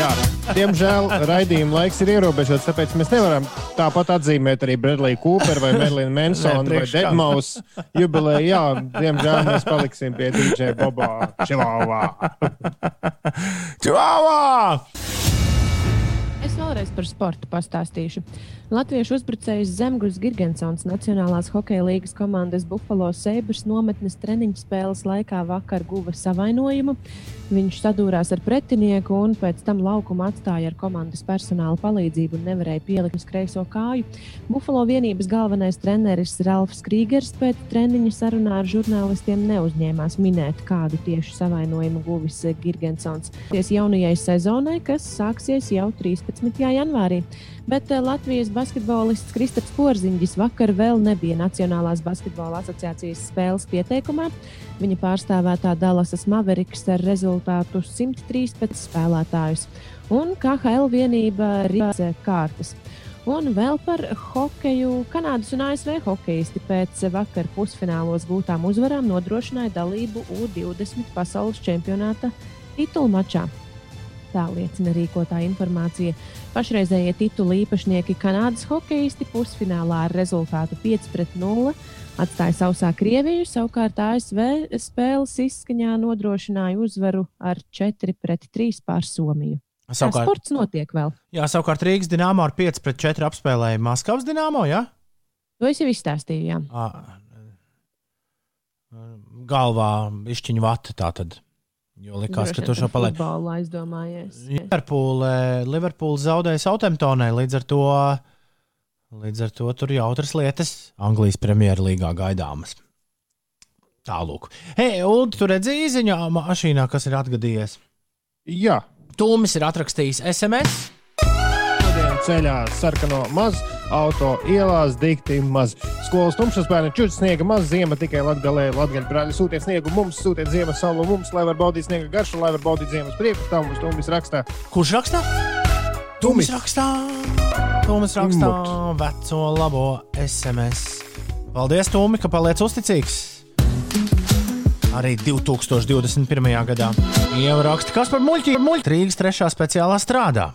Jā, diemžēl raidījuma laiks ir ierobežots, tāpēc mēs nevaram tāpat atzīmēt arī Bradley Cooper vai Merlinu Mansonu vai. Deadmau5 jubileju. Jā, diemžēl mēs paliksim pie DJ Bobā. Čilāvā. Chihuahua! Es vēlreiz par sportu pastāstīšu. Latviešu uzbrucējs Zemgus Gigantsons Nacionālās hokeja līgas komandas Buffalo Sabres nometnes treniņu spēles laikā vakar guva savainojumu. Viņš sadūrās ar pretinieku un pēc tam laukumu atstāja ar komandas personāla palīdzību un nevarēja pielikt uz kreiso kāju. Buffalo vienības galvenais treneris Ralfs Krīgers pēc treniņa sarunā ar žurnālistiem neuzņēmās minēt, kādu tieši savainojumu guvis Gigantsons. Ties jaunajai sezonai, kas sāksies jau 13. janvārī. Bet eh, Latvijas basketbolists Kristaps Porziņģis vakar vēl nebija Nacionālās basketbola asociācijas spēles pieteikumā. Viņa pārstāvētā Dallasas Mavericks ar rezultātu 113 spēlētājus un KHL vienība Rīgas kārtas. Un vēl par hokeju. Kanādas un ASV hokeisti pēc vakar pusfinālos gūtām uzvarām nodrošināja dalību U20 pasaules čempionāta titulu mačā. Tā liecina rīkotā informācija. Pašreizējie titulu īpašnieki Kanādas hokeisti pusfinālā ar rezultātu 5-0 atstāja sausā Krieviju, savukārt ASV spēles izskaņā nodrošināja uzvaru ar 4-3 pār Somiju. Tā Savukārt, sports notiek vēl. jā, savukārt Rīgas dīnāmā ar 5 pret 4 apspēlēja Maskavas dīnāmo. Ja? To es jau izstāstīju. Jā. Ā, Galvā izšķiņu vata tā tad. Jo likās, ka tu šo aizdomājies. Liverpoole, Liverpoole zaudēja Southamptonai, līdz ar to, līdz ar to tur jautras lietas Anglijas Premjerlīgā gaidāmas. Tālūk. Hei, Ulu, tu redzēji ziņā mašīnā, kas ir atgadījies? Jā, Tūmis ir atrakstījis SMS. Ceļā sarkano maz, auto ielās dikti maz. Skolas tumšas bērni čūskas sniega maz, ziema tikai latgalē. Latgaļu brāļi sūtiet sniegu mums, sūtiet ziemas saulu mums, lai var baudīt sniega garšu, lai var baudīt ziemas prieku. Tā mums tumis rakstā. Kurš rakstā? Tumis rakstā. Toms rakstā Imot. veco labo SMS. Paldies, Tomi, ka paliec uzticīgs. Arī 2021. gadā. Jau raksta, kas par muļķiem? Muļķi Rīgas trešā speciālā strādā.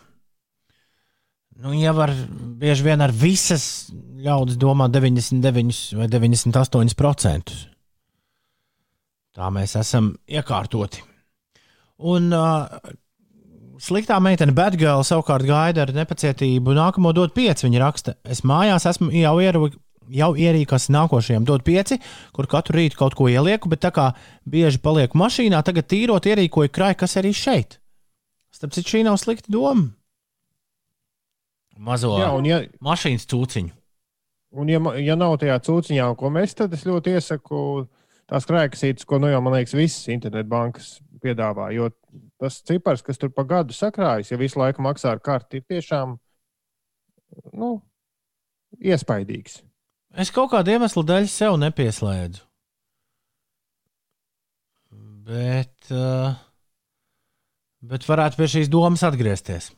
Nu, jau var bieži vien ar visas ļaudis domā 99 vai 98%. Tā mēs esam iekārtoti. Un uh, sliktā meitene Batgirl savukārt gaida ar nepacietību nākamo dot pieci. Viņa raksta, es mājās esmu jau ierūkojis. Jau ierīkās nākošajam dot pieci, kur katru rītu kaut ko ielieku, bet tā kā bieži palieku mašīnā, tagad tīrot ierīkoju krāju, kas arī šeit. Starp citu, šī nav slikta doma. Mazo Jā, ja, mašīnas cūciņu. un ja, ja nav tajā cūciņā, ko mēs, tad es ļoti iesaku tās krājkasītes, ko nu jau, man liekas, visas internetbankas piedāvā. Jo tas cipars, kas tur pa gadu sakrājas, ja visu laiku maksā ar karti, ir tiešām nu, iespaidīgs. Es kaut kādu iemeslu dēļ sev nepieslēdzu. Bet, uh, bet varētu pie šīs domas atgriezties.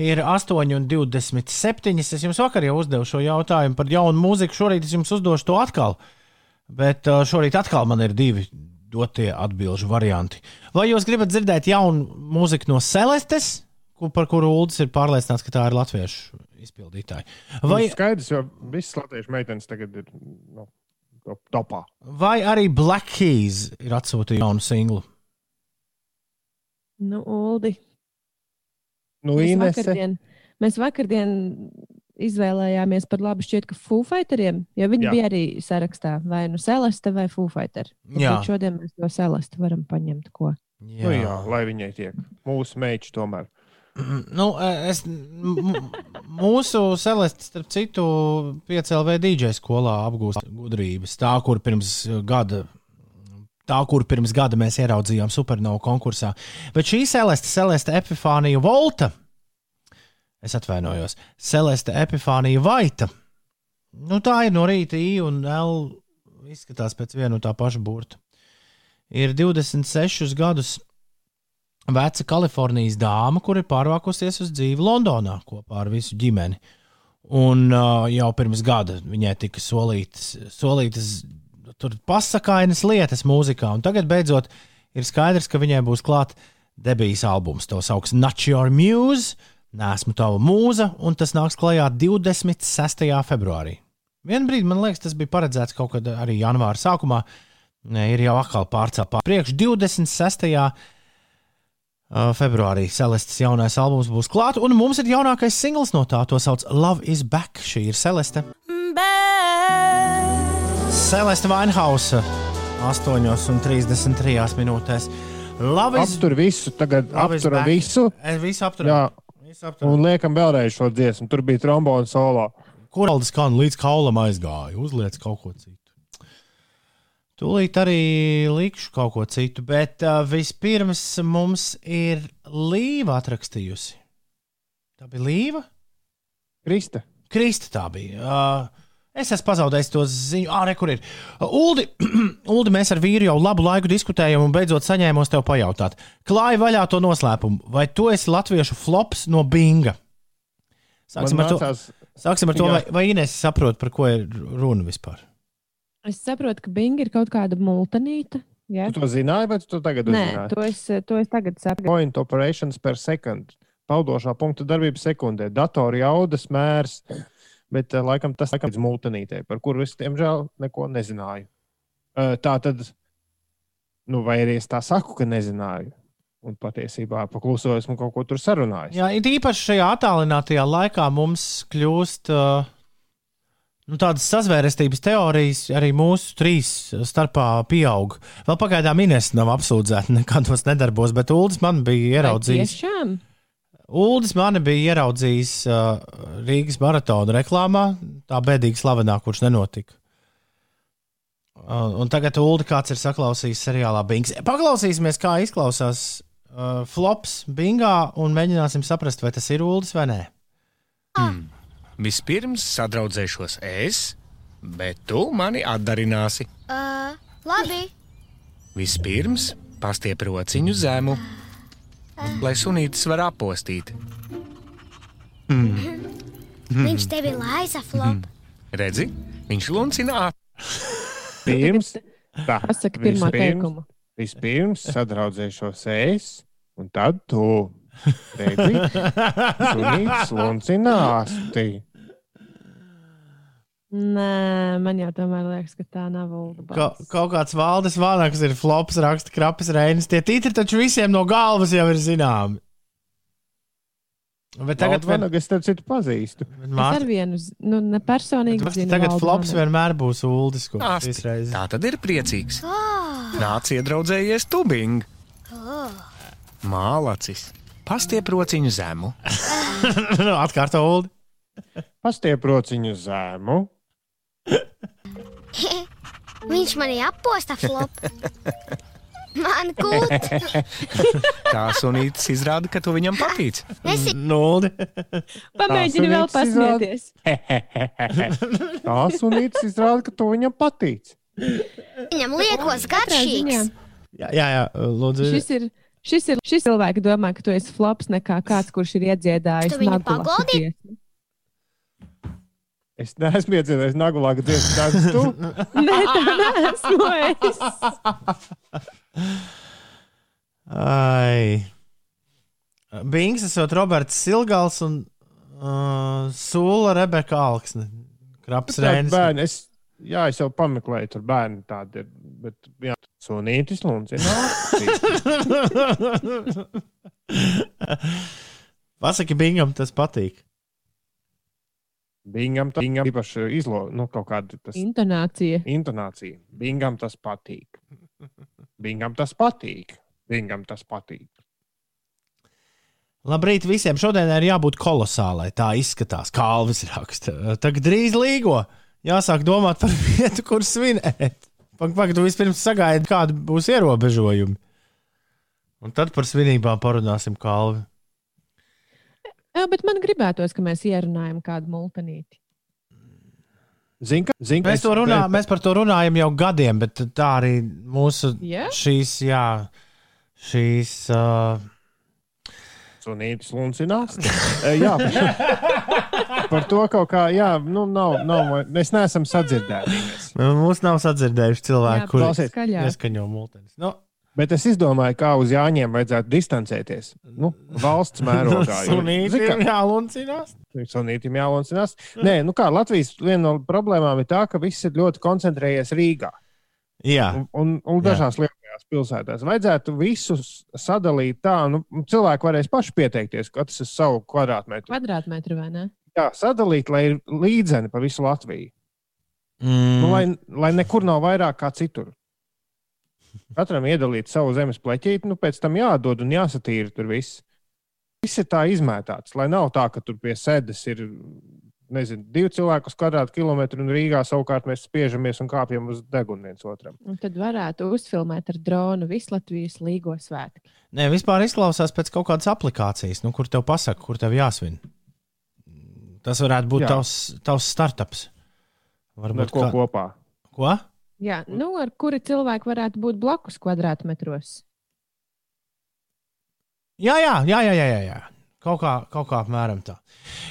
Ir 8,27. Es jums vakar jau uzdevu šo jautājumu par jaunu mūziku. Šorīt es jums uzdošu to atkal. Bet uh, šorīt atkal man ir divi dotie atbildžu varianti. Vai jūs gribat dzirdēt jaunu mūziku no Celestes, par kuru Ulas ir pārliecināts, ka tā ir latviešu izpildītāja? Vai Vai, skaidrs, jo visas latviešu meitenes tagad ir nu, top- topā. vai arī Black Keys ir atsūtījuši jaunu singlu? Nu, Uldi, Nu, mēs, vakardien, mēs vakardien izvēlējāmies par labu šķiet, ka Fūfaitariem, jo viņi Jā. bija arī sarakstā, vai nu Celeste vai Fūfaitar. Šodien mēs to Celeste varam paņemt. Ko. Jā. Nu jā, lai viņai tiek. Mūsu meitas tomēr. Nu, e, es, mūsu celeste, starp citu, PCLV DJ skolā apgūst gudrības. Tā, kur pirms gada Tā, kur pirms gada mēs ieraudzījām supernovu konkursā. Bet šī Celeste, Celeste Epifānija Volta, es atvainojos, Celeste Epifānija Vaita. Nu, tā ir no rīta I un L. Izskatās pēc viena un tā paša burta. Ir 26 gadus veca Kalifornijas dāma, kur ir pārvākusies uz dzīvi Londonā kopā ar visu ģimeni. Un uh, jau pirms gada viņai tika solītas, solītas tur pasakainas lietas mūzikā, un tagad beidzot ir skaidrs, ka viņai būs klāts debijas albums. To sauc Not Your Muse, Nesmu tava mūza, un tas nāks klajā 26. februārī. Vienu brīdi man liekas, tas bija paredzēts kaut kad arī janvāra sākumā. Ir jau atkal pārcelt pār priekšu 26. Uh, Februārī Celestes jaunais albums būs klāts, un mums ir jaunākais singls no tā. To sauc Love is Back. Šī ir Celeste. Celeste Vainhausa 8,33 minūtēs. Is Aptur visu, tagad Love is apturam back. visu. Es visu apturu. Jā, Visu apturu. un liekam vēlreiz šo dziesmu. Tur bija trombona solo. Kur Aldis Kalns līdz kaulam aizgāja? Uzliec kaut ko citu. Tūlīt arī likšu kaut ko citu, bet uh, vispirms mums ir Līva atrakstījusi. Tā bija Līva? Krista. Krista tā bija. Uh, es esmu pazaudējis to ziņu, ah, re, kur ir. Uldi, Uldi, mēs ar vīru jau labu laiku diskutējam, un beidzot saņēmos tev pajautāt. Klāja vaļā to noslēpumu, vai tu esi latviešu flops no Binga? Sāksim Man ar to, nācās- sāksim ar to vai, vai Inês saprot, par ko ir runa vispār. Es saprotu, ka Binga ir kaut kāda multanīta. Ja? Tu to zināji, vai tu to tagad Nē, uzzināji? to es, to es tagad saprotu. Point operations per second. Paudošā punkta darbība sekundē. Datora jaudas mērs. Bet eh, laikam tas ir līdz multinītei, par kuru es, diemžēl, neko nezināju. Eh, Tā tad, nu, vai arī es tā saku, ka nezināju. Un patiesībā paklusojos un kaut ko tur sarunājos. Jā, it īpaši šajā attālinātajā laikā mums kļūst uh, nu, tādas sazvērestības teorijas arī mūsu trīs starpā pieaug. Vēl pagaidām Inês nav apsūdzēta, nekādos nedarbos, bet Uldis man bija ieraudzījis. Tiešām? Uldis mani bija ieraudzījis uh, Rīgas maratona reklāmā, tā bēdīgi slavenā, kurš nenotika. Uh, un tagad Uldi kāds ir saklausījis seriālā Bings. Paklausīsimies, kā izklausās uh, flops Bingā, un mēģināsim saprast, vai tas ir Uldis vai nē. Vispirms sadraudzēšos es, bet tu mani atdarināsi. Uh, labi. Vispirms pastiep rociņu zemu, lai sunītis var apostīt. Viņš tevi laisa flop. Redzi, viņš luncina. Pirms, tā, Pasaka pirmo vispirms- teikumu. Vispirms sadraudzēšos es, un tad tu. Redzi, sunītis luncinās. Nē, man jau tomēr liekas, ka tā nav Ulda. Ka, kaut kāds valdes vānaks ir flops, raksta krapis reinis. Tie titri taču visiem no galvas jau ir zināmi. Bet tagad, man, es tev citu pazīstu. Es ar vienu, nu, ne personīgi Bet zinu. tagad flops Vanagu. vienmēr būs reizes. Tā tad ir priecīgs. Oh, Nāc iedraudzējies tubing, oh. mālacis. Pastiep rociņu zemu. Nu, Atkārto ULDI. Pastiep rociņu zemu. Viņš manī apposta flop. Man kūt. Tā sunītis izrāda, ka tu viņam patīc. Nesi Nuldi. Pamēģini vēl pasmieties. Tā sunītis izrāda, ka tu viņam patīc. viņam liekos garšīgs. Jā, jā, jā lūdzu. Šis ir, šis ir šis cilvēks, domā, ka tu esi flops nekā kāds, kurš ir iedziedājis. Tu viņu pagodini? Es neesmu iedzīvojis nagulāku dziesmu, tas esmu tu. Nē, tā neesmu es. Ai. Bings esot Roberts Silgals un uh, Sula Rebeka Alksne. Kraps Reinis. bērni, es, jā, es jau pameklēju, tur bērni tādi ir. Bet, jā, sunītis luncinās. Pasaki Bingam, tas patīk. Bingam tas Bingam īpaši izlo, nu, kaut kāda tas Intonācija. intonācija. Bingam tas patīk. Bingam tas patīk. Bingam tas patīk. Labrīt visiem! Šodien ir jābūt kolosālai. Tā izskatās, kā Alvis raksta. Tagad drīz līgo. Jāsāk domāt par vietu, kur svinēt. Pagaidām, tu vispirms sagaidi, kādi būs ierobežojumi. Un tad par svinībām parunāsim, kā Alvi. Jā, bet man gribētos, ka mēs ierunājam kādu multanīti. Zin, ka, zin, Mēs, to runā, mēs par to runājam jau gadiem, bet tā arī mūsu Jā? šīs, jā, šīs. Uh, Sunītis luncinās. Jā, par to kaut kā, jā, nu, nav, nav, mēs neesam sadzirdēti. Mums nav sadzirdējuši cilvēki, kuriem klausies. Skaļāk. neskaņo multenis. Nu, Bet es izdomāju, kā uz Jāņiem vajadzētu distancēties. Nu, valsts mērogā. Sunītiem jāluncinās. Sunītim jāluncinās. Nē, nu kā Latvijas viena no problēmām ir tā, ka viss ir ļoti koncentrējies Rīgā Jā, un, un, un dažās lielajās pilsētās. Vajadzētu visus sadalīt tā, nu, cilvēki varēs paši pieteikties, katrs uz savu kvadrātmetru. Kvadrātmetru vai ne? Jā, sadalīt, lai ir līdzeni pa visu Latviju. mm, Nu, lai, lai nekur nav vairāk kā citur. Katram iedalīt savu zemes pleķīti, nu pēc tam jādod un jāsatīra tur viss. Viss ir tā izmētāts, lai nav tā, ka tur pie sēdes ir nezinu, divi cilvēki uz kvadrātkilometru, un Rīgā savukārt mēs spiežamies un kāpjam uz degunu viens otram. Un tad varētu uzfilmēt ar dronu visu Latvijas līgo svētku. Nē, vispār izklausās pēc kaut kādas aplikācijas, nu, kur tev pasaka, kur tev jāsvin. Tas varētu būt Jā. tavs, tavs startups. Ar Varbūt ko kā- kopā? Ko? Jā, nu, ar kuri cilvēki varētu būt blakus kvadrātmetros. Jā, jā, jā, jā, jā, jā, jā. Kaut kā, kaut kā apmēram tā.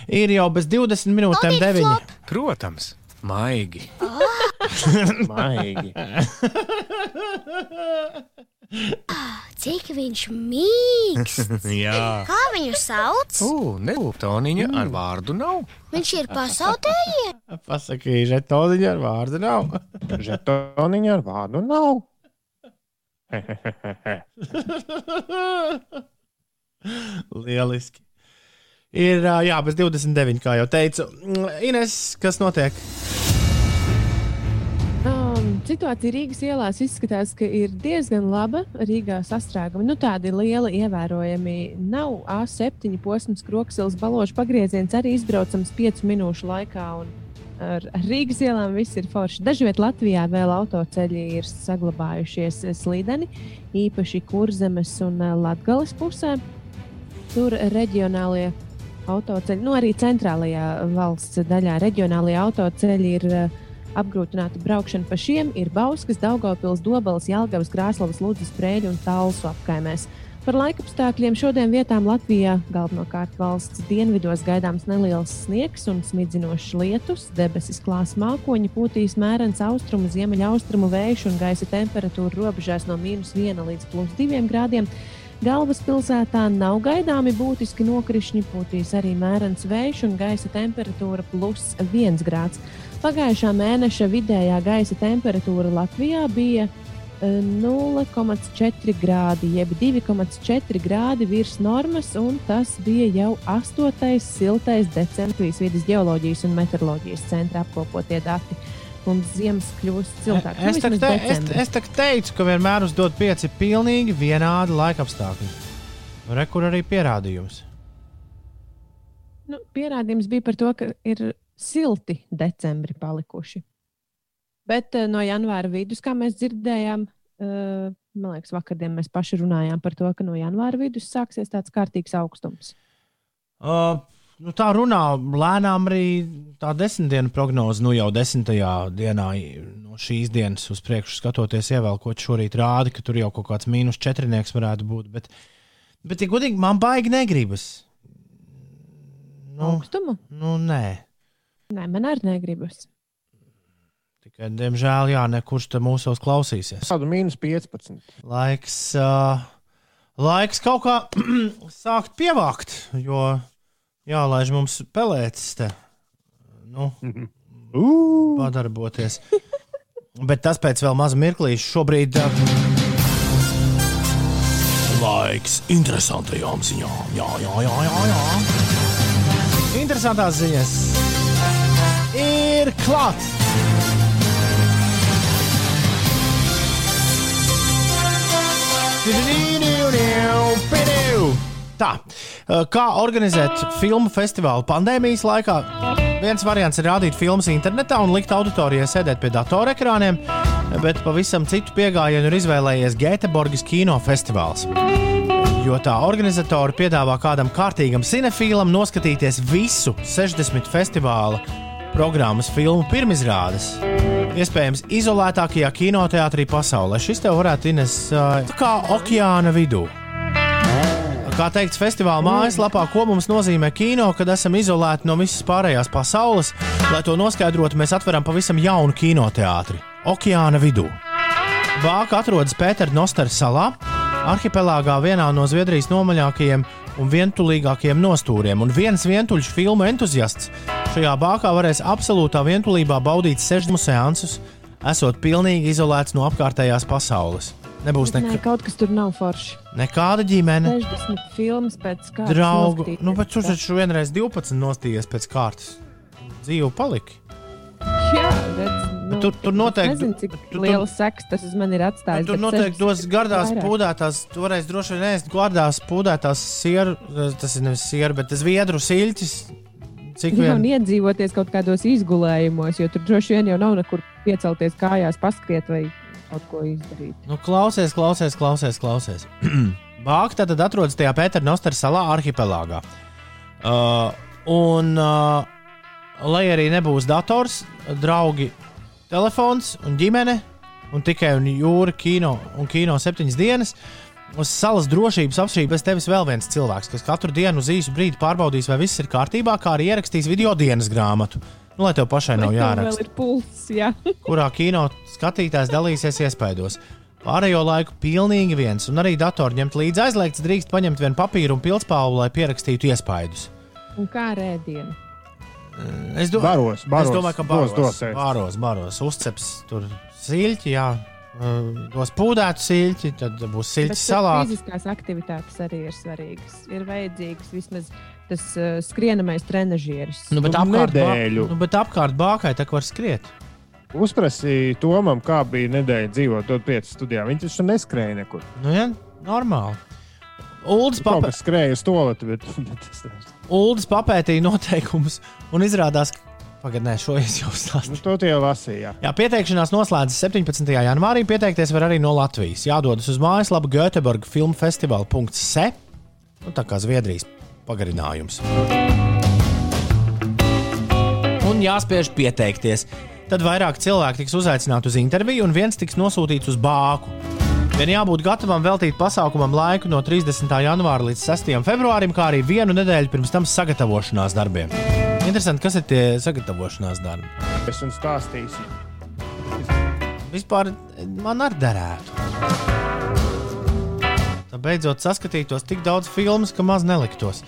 Ir jau bez 20 minūtēm 9. Protams, maigi. Maigi. Cik viņš mīgs. Jā. Kā viņu sauc? Ugh, Toniņa ar vārdu nav. Viņš ir pasautējies. Pasakīja, žetoniņa ar vārdu nav. Žetoniņa ar vārdu nav. Lieliski. Ir jā, bez 29, kā jau teicu. Ines, kas notiek? Situācija Rīgas ielās izskatās, ka ir diezgan laba. Rīgā sastrēgumi, nu tādi lieli, ievērojami. Nav A7 posms, kroksils, baložu pagrieziens arī izbraucams 5 minūšu laikā. Ar Rīgas ielām viss ir forši. Dažviet Latvijā vēl autoceļi ir saglabājušies slīdeni, īpaši Kurzemes un Latvijas pusē. Tur reģionālie autoceļi, nu arī centrālajā valsts daļā, reģionālajā autoceļi ir uh, apgrūtināta braukšana pa šiem. Ir Bauskas, Daugavpils, Dobelas, Jelgavas, Krāslavas, Ludzas, Prēļu un Talsu apkaimēs. Par laikapstākļiem šodien vietām Latvijā galvenokārt valsts dienvidos gaidāms neliels sniegs un smidzinošs lietus. Debesis klās mākoņi, pūtīs mērens austrumu, ziemeļaustrumu vējš un gaisa temperatūra robežās no mīnus 1 līdz plus 2 grādiem. Galvaspilsētā nav gaidāmi būtiski nokrišņi, pūtīs arī mērens vējš un gaisa temperatūra plus 1 grāds. Pagājušā mēneša vidējā gaisa temperatūra Latvijā bija eh, 0,4 grādi, jeb 2,4 grādi virs normas, un tas bija jau 8. siltais decembris vidas geoloģijas un meteoroloģijas centra apkopotie dati. Un ziemas kļūst siltākas. Es tak, te, es, es tak teicu, ka vienmēr uzdod pieci pilnīgi vienādi laikapstākļi. Re, kur arī pierādījums. Nu, pierādījums bija par to, ka ir silti decembri palikuši. Bet uh, no janvāra vidus, kā mēs dzirdējām, uh, man liekas, vakardien mēs paši runājām par to, ka no janvāra vidus sāksies tāds kārtīgs augstums. Uh, nu, tā runā lēnām arī tā desmitdienu prognoze. Nu, jau desmitajā dienā no šīs dienas uz priekšu skatoties, ievēlkot šorīt rādi, ka tur jau kaut kāds mīnus četrnieks varētu būt. Bet, bet ja godīgi, man baigi negribas. Nu, Augstumu? nu, nē. Nē, man arī negribas. Tikai, diemžēl, jā, nekurš te mūsos klausīsies. Kādu mīnus 15. Laiks, uh, laiks kaut kā sākt pievākt, jo jālaiž mums pelēcis te. Nu, padarboties. Bet tas pēc vēl maza mirklīša šobrīd. Uh, laiks interesantajām ziņām. Jā, jā, jā, jā. jā. Interesantās ziņas ir klāts. Tā, kā organizēt filmu festivālu pandēmijas laikā? Viens variants ir rādīt filmas internetā un likt auditorijai sēdēt pie datorekrāniem, bet pavisam citu pieejamību ir izvēlējies Gēteborgas kinofestivāls. Jo tā organizatori piedāvā kādam kārtīgam cinefīlam noskatīties visu 60 festivāla programmas filmu pirmizrādes. Iespējams, izolētākajā kinoteātrī pasaulē. Šis tev varētu ines ā, tā kā okeāna vidū. Kā teikts festivāla mājaslapā, ko mums nozīmē kino, kad esam izolēti no visas pārējās pasaules, lai to noskaidrotu, mēs atveram pavisam jaunu kinoteātri - okeāna vidū. Bāka atrodas Pētera Nostara salā, arhipelāgā vienā no Zviedrijas nomaļākajiem un vientulīgākajiem nostūriem. Un viens vientuļš filmu entuziasts šajā bākā varēs absolūtā vientulībā baudīt sešdesmit seansus, esot pilnīgi izolēts no apkārtējās pasaules. Nebūs Nē, nek kaut kas tur nav forši. nekāda ģimene, 60 filmas pēc kārtas. draugu. Nu, bet tu taču vienreiz 12 nostījies pēc kārtas. Dzīve palika. Jā, redz, nu, tur- tur noteikti- Es nezinu, cik tu- tu- liela seks tas uz mani ir atstājis. Tur noteikti 60 dos gardās vairāk. pūdētās, toreiz droši vien ēst gardās pūdētās sieru, tas ir nevis sieru, bet tas viedru siļķis. Cik Jā, un vien iedzīvoties kaut kādos izgulējumos, jo tur droši vien jau nav nekur piecelties kājās, paskriet vai kaut ko izdarīt. Nu, klausies, klausies, klausies. klausies. Bāka tad atrodas tajā Pētera Nostara salā, arhipelāgā. Uh, un, uh, lai arī nebūs dators, draugi, telefons un ģimene, un tikai un jūra, kino un kino septiņas dienas. Uz salas drošības apšķirības tevis vēl viens cilvēks, kas katru dienu uz īsu brīdi pārbaudīs, vai viss ir kārtībā, kā arī ierakstīs video dienas grāmatu. Nu, lai tev pašai nav jāraksta Vēl ir pulss, jā. kurā kino skatītājs dalīsies iespaidos. Pārējo laiku pilnīgi viens, un arī datoru ņemt līdzi aizliegts, drīkst paņemt vienu papīru un pildspālu, lai pierakstītu iespaidus. Un kā rēdienu. Es, do... Baros, baros, es domāju, ka dos, baros, dos ēst. baros, baros uzceps tur siļķi, jā, dos pūdētu siļķi, tad būs Bet siļķi tas salāti. Fiziskās aktivitātes arī ir svarīgas. Ir vajadzīgs vismaz tas uh, skrienamais trenižieris. Nu, bet, Nu, apkārt, bā... nedēļu. nu, bet apkārt bākai tā var skriet. Uzprasīja Tomam, kā bija nedēļa dzīvot dot pieci studijā. Viņš taču neskrēja nekur. Nu, ja, normāli. Uldis, kas skrēja uz toleti, bet, bet tas tas- Uldis papētīja noteikumus un izrādās, ka Pagaidām, šo es jau nu, stāstīju. to tie lasīja. Jā, pieteikšanās noslēdzas 17. janvārī. Pieteikties var arī no Latvijas. Jādodas uz mājaslapu Göteborga filmu festivāla.se. Nu, tā kā Zviedrijas pagarinājums. Un jāspiež pieteikties. Tad vairāk cilvēki tiks uzaicināti uz interviju, un viens tiks nosūtīts uz bāku. Vien jābūt gatavam veltīt pasākumam laiku no 30. janvāra līdz 6. februārim, kā arī vienu nedēļu pirms tam sagatavošanās darbiem. Interesanti, kas ir tie sagatavošanās darbi. Es jums stāstīšu. Vispār man arī derētu. Tad beidzot saskatītos tik daudz filmu, ka maz neliktos.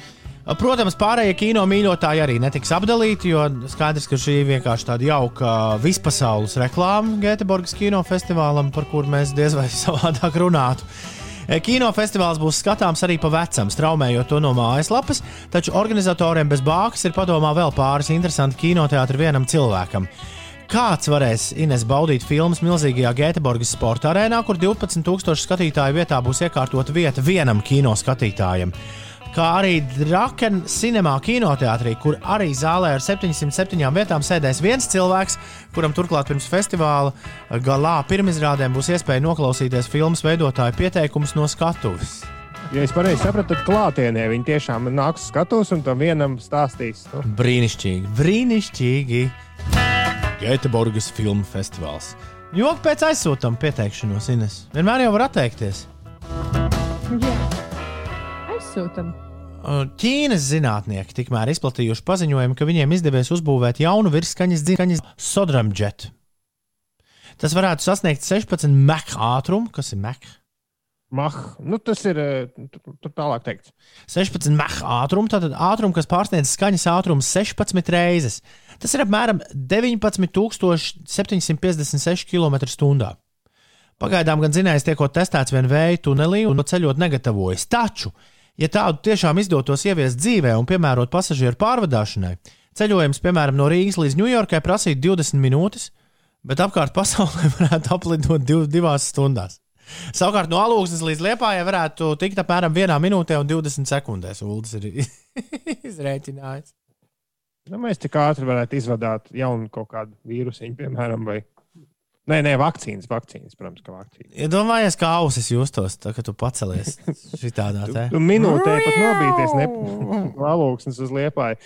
Protams, pārējie kino mīļotāji arī netiks apdalīti, jo skaidrs, ka šī ir vienkārši tāda jauka vispasaules reklāma Göteborgas kinofestivālam, par kuru mēs diez vai savādāk runātu. Kinofestivāls būs skatāms arī pa vecam, straumējot to no mājaslapas, taču organizatoriem bez bākas ir padomā vēl pāris interesanti kinoteātri vienam cilvēkam. Kāds varēs Ines baudīt filmas milzīgajā Göteborgas sporta arēnā, kur 12,000 skatītāju vietā būs iekārtota vieta vienam kino skatītājam? Kā arī Drakena cinemā kinoteātrī, kur arī zālē ar 707 vietām sēdēs viens cilvēks, kuram turklāt pirms festivāla galā pirmizrādēm būs iespēja noklausīties filmas veidotāju pieteikumus no skatuves. Ja es pareizi sapratu, tad klātienē viņi tiešām nāks skatos un tam vienam stāstīs. Nu, Brīnišķīgi, brīnišķīgi! Göteborgas filmu festivāls. Joku pēc aizsūtām pieteikšanos, Ines. Vienmēr jau var atteikties. Jā, aizsūtam. Uh, Ķīnas zinātnieki tikmēr izplatījuši paziņojumu, ka viņiem izdevies uzbūvēt jaunu virsskaņas dziļaņas sodramdžetu. Tas varētu sasniegt 16 mech ātrumu, kas ir mech. Mah, nu tas ir eh, tur- tālāk teikts. 16 mech ātrumu, tātad ātrumu, kas pārsniedz skaņas ātrumu 16 reizes. Tas ir apmēram 19,756 km/h. Pagaidām gan zinājums tiek testēts vien vēja tunelī un no ceļot negatavojas. Taču, ja tādu tiešām izdotos ieviest dzīvē un piemērot pasažieru pārvadāšanai, ceļojums, piemēram, no Rīgas līdz Ņujorkai prasītu 20 minūtes, bet apkārt pasaulē varētu aplidot div, divās stundās. Savukārt no Alūksnes līdz Liepājai varētu tikt apmēram 1 minūtē un 20 sekundēs. Uldis ir izrēķinājis. Nu, mēs tik ātri varētu izvadīt jaunu kaut kādu vīrusu, piemēram, vai. Nē, nē, vakcīnas, vakcīnas, protams, ka vakcīnas. Iedomājies, kā ausis justos, tā, kad tu pacelies šitādā te. Tu minūtē pat nobīties no valūksnes uz liepāju.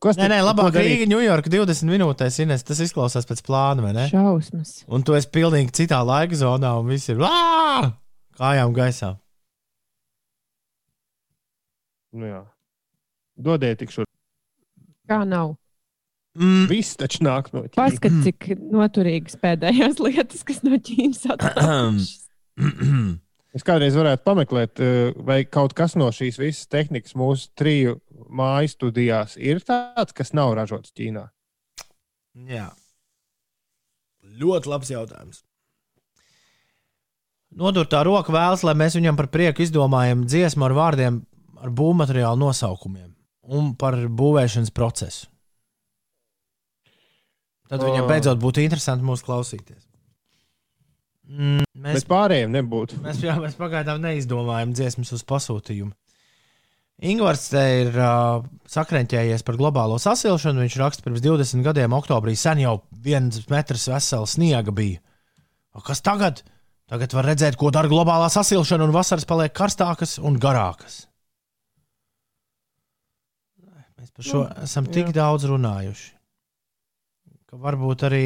Kas Nē, nē, labāk? Rīga, Ņujorka 20 minūtēs, Ines, tas izklausās pēc plāna, vai ne? Šausmas. Un tu esi pilnīgi citā laika zonā, un viss ir "Ā!" kājām gaisā. Nu, jā. Dodiet tik šur. Kā nav? Mm. Viss taču nāk no Ķīnas. Paskat, cik noturīgas pēdējās lietas, kas no Ķīnas atnākušas. Es kādreiz varētu pameklēt, eh, vai kaut kas no šīs visas tehnikas mūsu triju māju studijās ir tāds, kas nav ražots Ķīnā. Jā. Ļoti labs jautājums. Nodurtā roka vēlas, lai mēs viņam par prieku izdomājam dziesmu ar vārdiem, ar būvmateriālu nosaukumiem un par būvēšanas procesu. Tad viņam O. beidzot būtu interesanti mūs klausīties. Mm, mēs, Bet pārējiem nebūtu. mēs, jā, mēs pagaidām neizdomājam dziesmas uz pasūtījumu. Ingūns te ir uh, sakrenķējies par globālo sasilšanu. Viņš raksta, pirms 20 gadiem, oktobrī, sen jau viens metrs vesela sniega bija. O, kas tagad? Tagad var redzēt, ko dara globālā sasilšana, un vasaras paliek karstākas un garākas. Mēs par šo Nu, esam tik jā. daudz runājuši, ka varbūt arī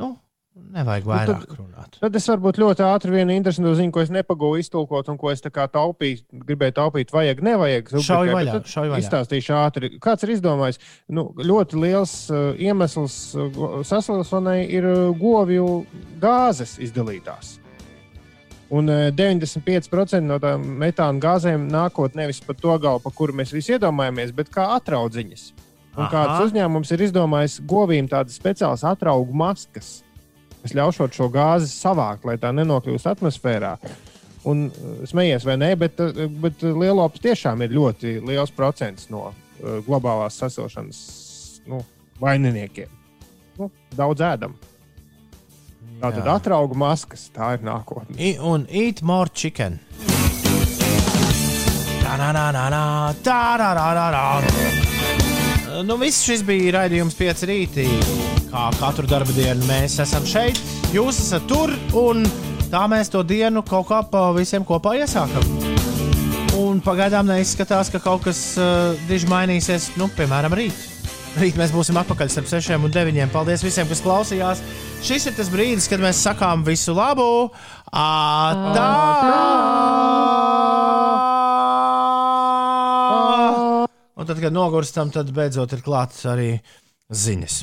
nu, nevajag Nu, vairāk tad- runāt. Tad es varbūt ļoti ātri vienu interesantu ziņu, ko es nepagūju iztulkot, un ko es taupīju, gribēju taupīt, vajag, nevajag. Šauj vaļā, šauj vaļā. Izstāstīšu ātri. Kāds ir izdomājis? Nu, ļoti liels uh, iemesls uh, sasilšanai ir uh, govju gāzes izdalītās. Un uh, 95% no tām metāna gāzēm nākot nevis pa to galu, pa kuru mēs visi iedomājamies, bet kā atraudziņas. Un Aha. kāds uzņēmums ir izdomājis govīm tādas speciālas atraugu maskas, kas ļaušot šo gāzi savākt, lai tā nenokļūst atmosfērā. Un uh, smējies vai nē, bet, uh, bet lielops tiešām ir ļoti liels procents no uh, globālās sasilšanas nu, vaininiekiem. Nu, daudz ēdam. Tātad Jā. atraugu maskas, tā ir nākotne. I, un eat more chicken. Tā, nā, nā, tā, nā, nā, nā, nā. Nu, viss šis bija raidījums 5 rītī. Kā katru darba dienu mēs esam šeit, jūs esat tur, un tā mēs to dienu kaut kā pa visiem kopā iesākam. Un pagaidām neizskatās, ka kaut kas uh, diži mainīsies, nu, piemēram, rīt. Rīt mēs būsim atpakaļ starp 6 un 9. Paldies visiem, kas klausījās. Šis ir tas brīdis, kad mēs sakām visu labu. Atā! Un tad, kad nogurstam, tad beidzot ir klāts arī ziņas.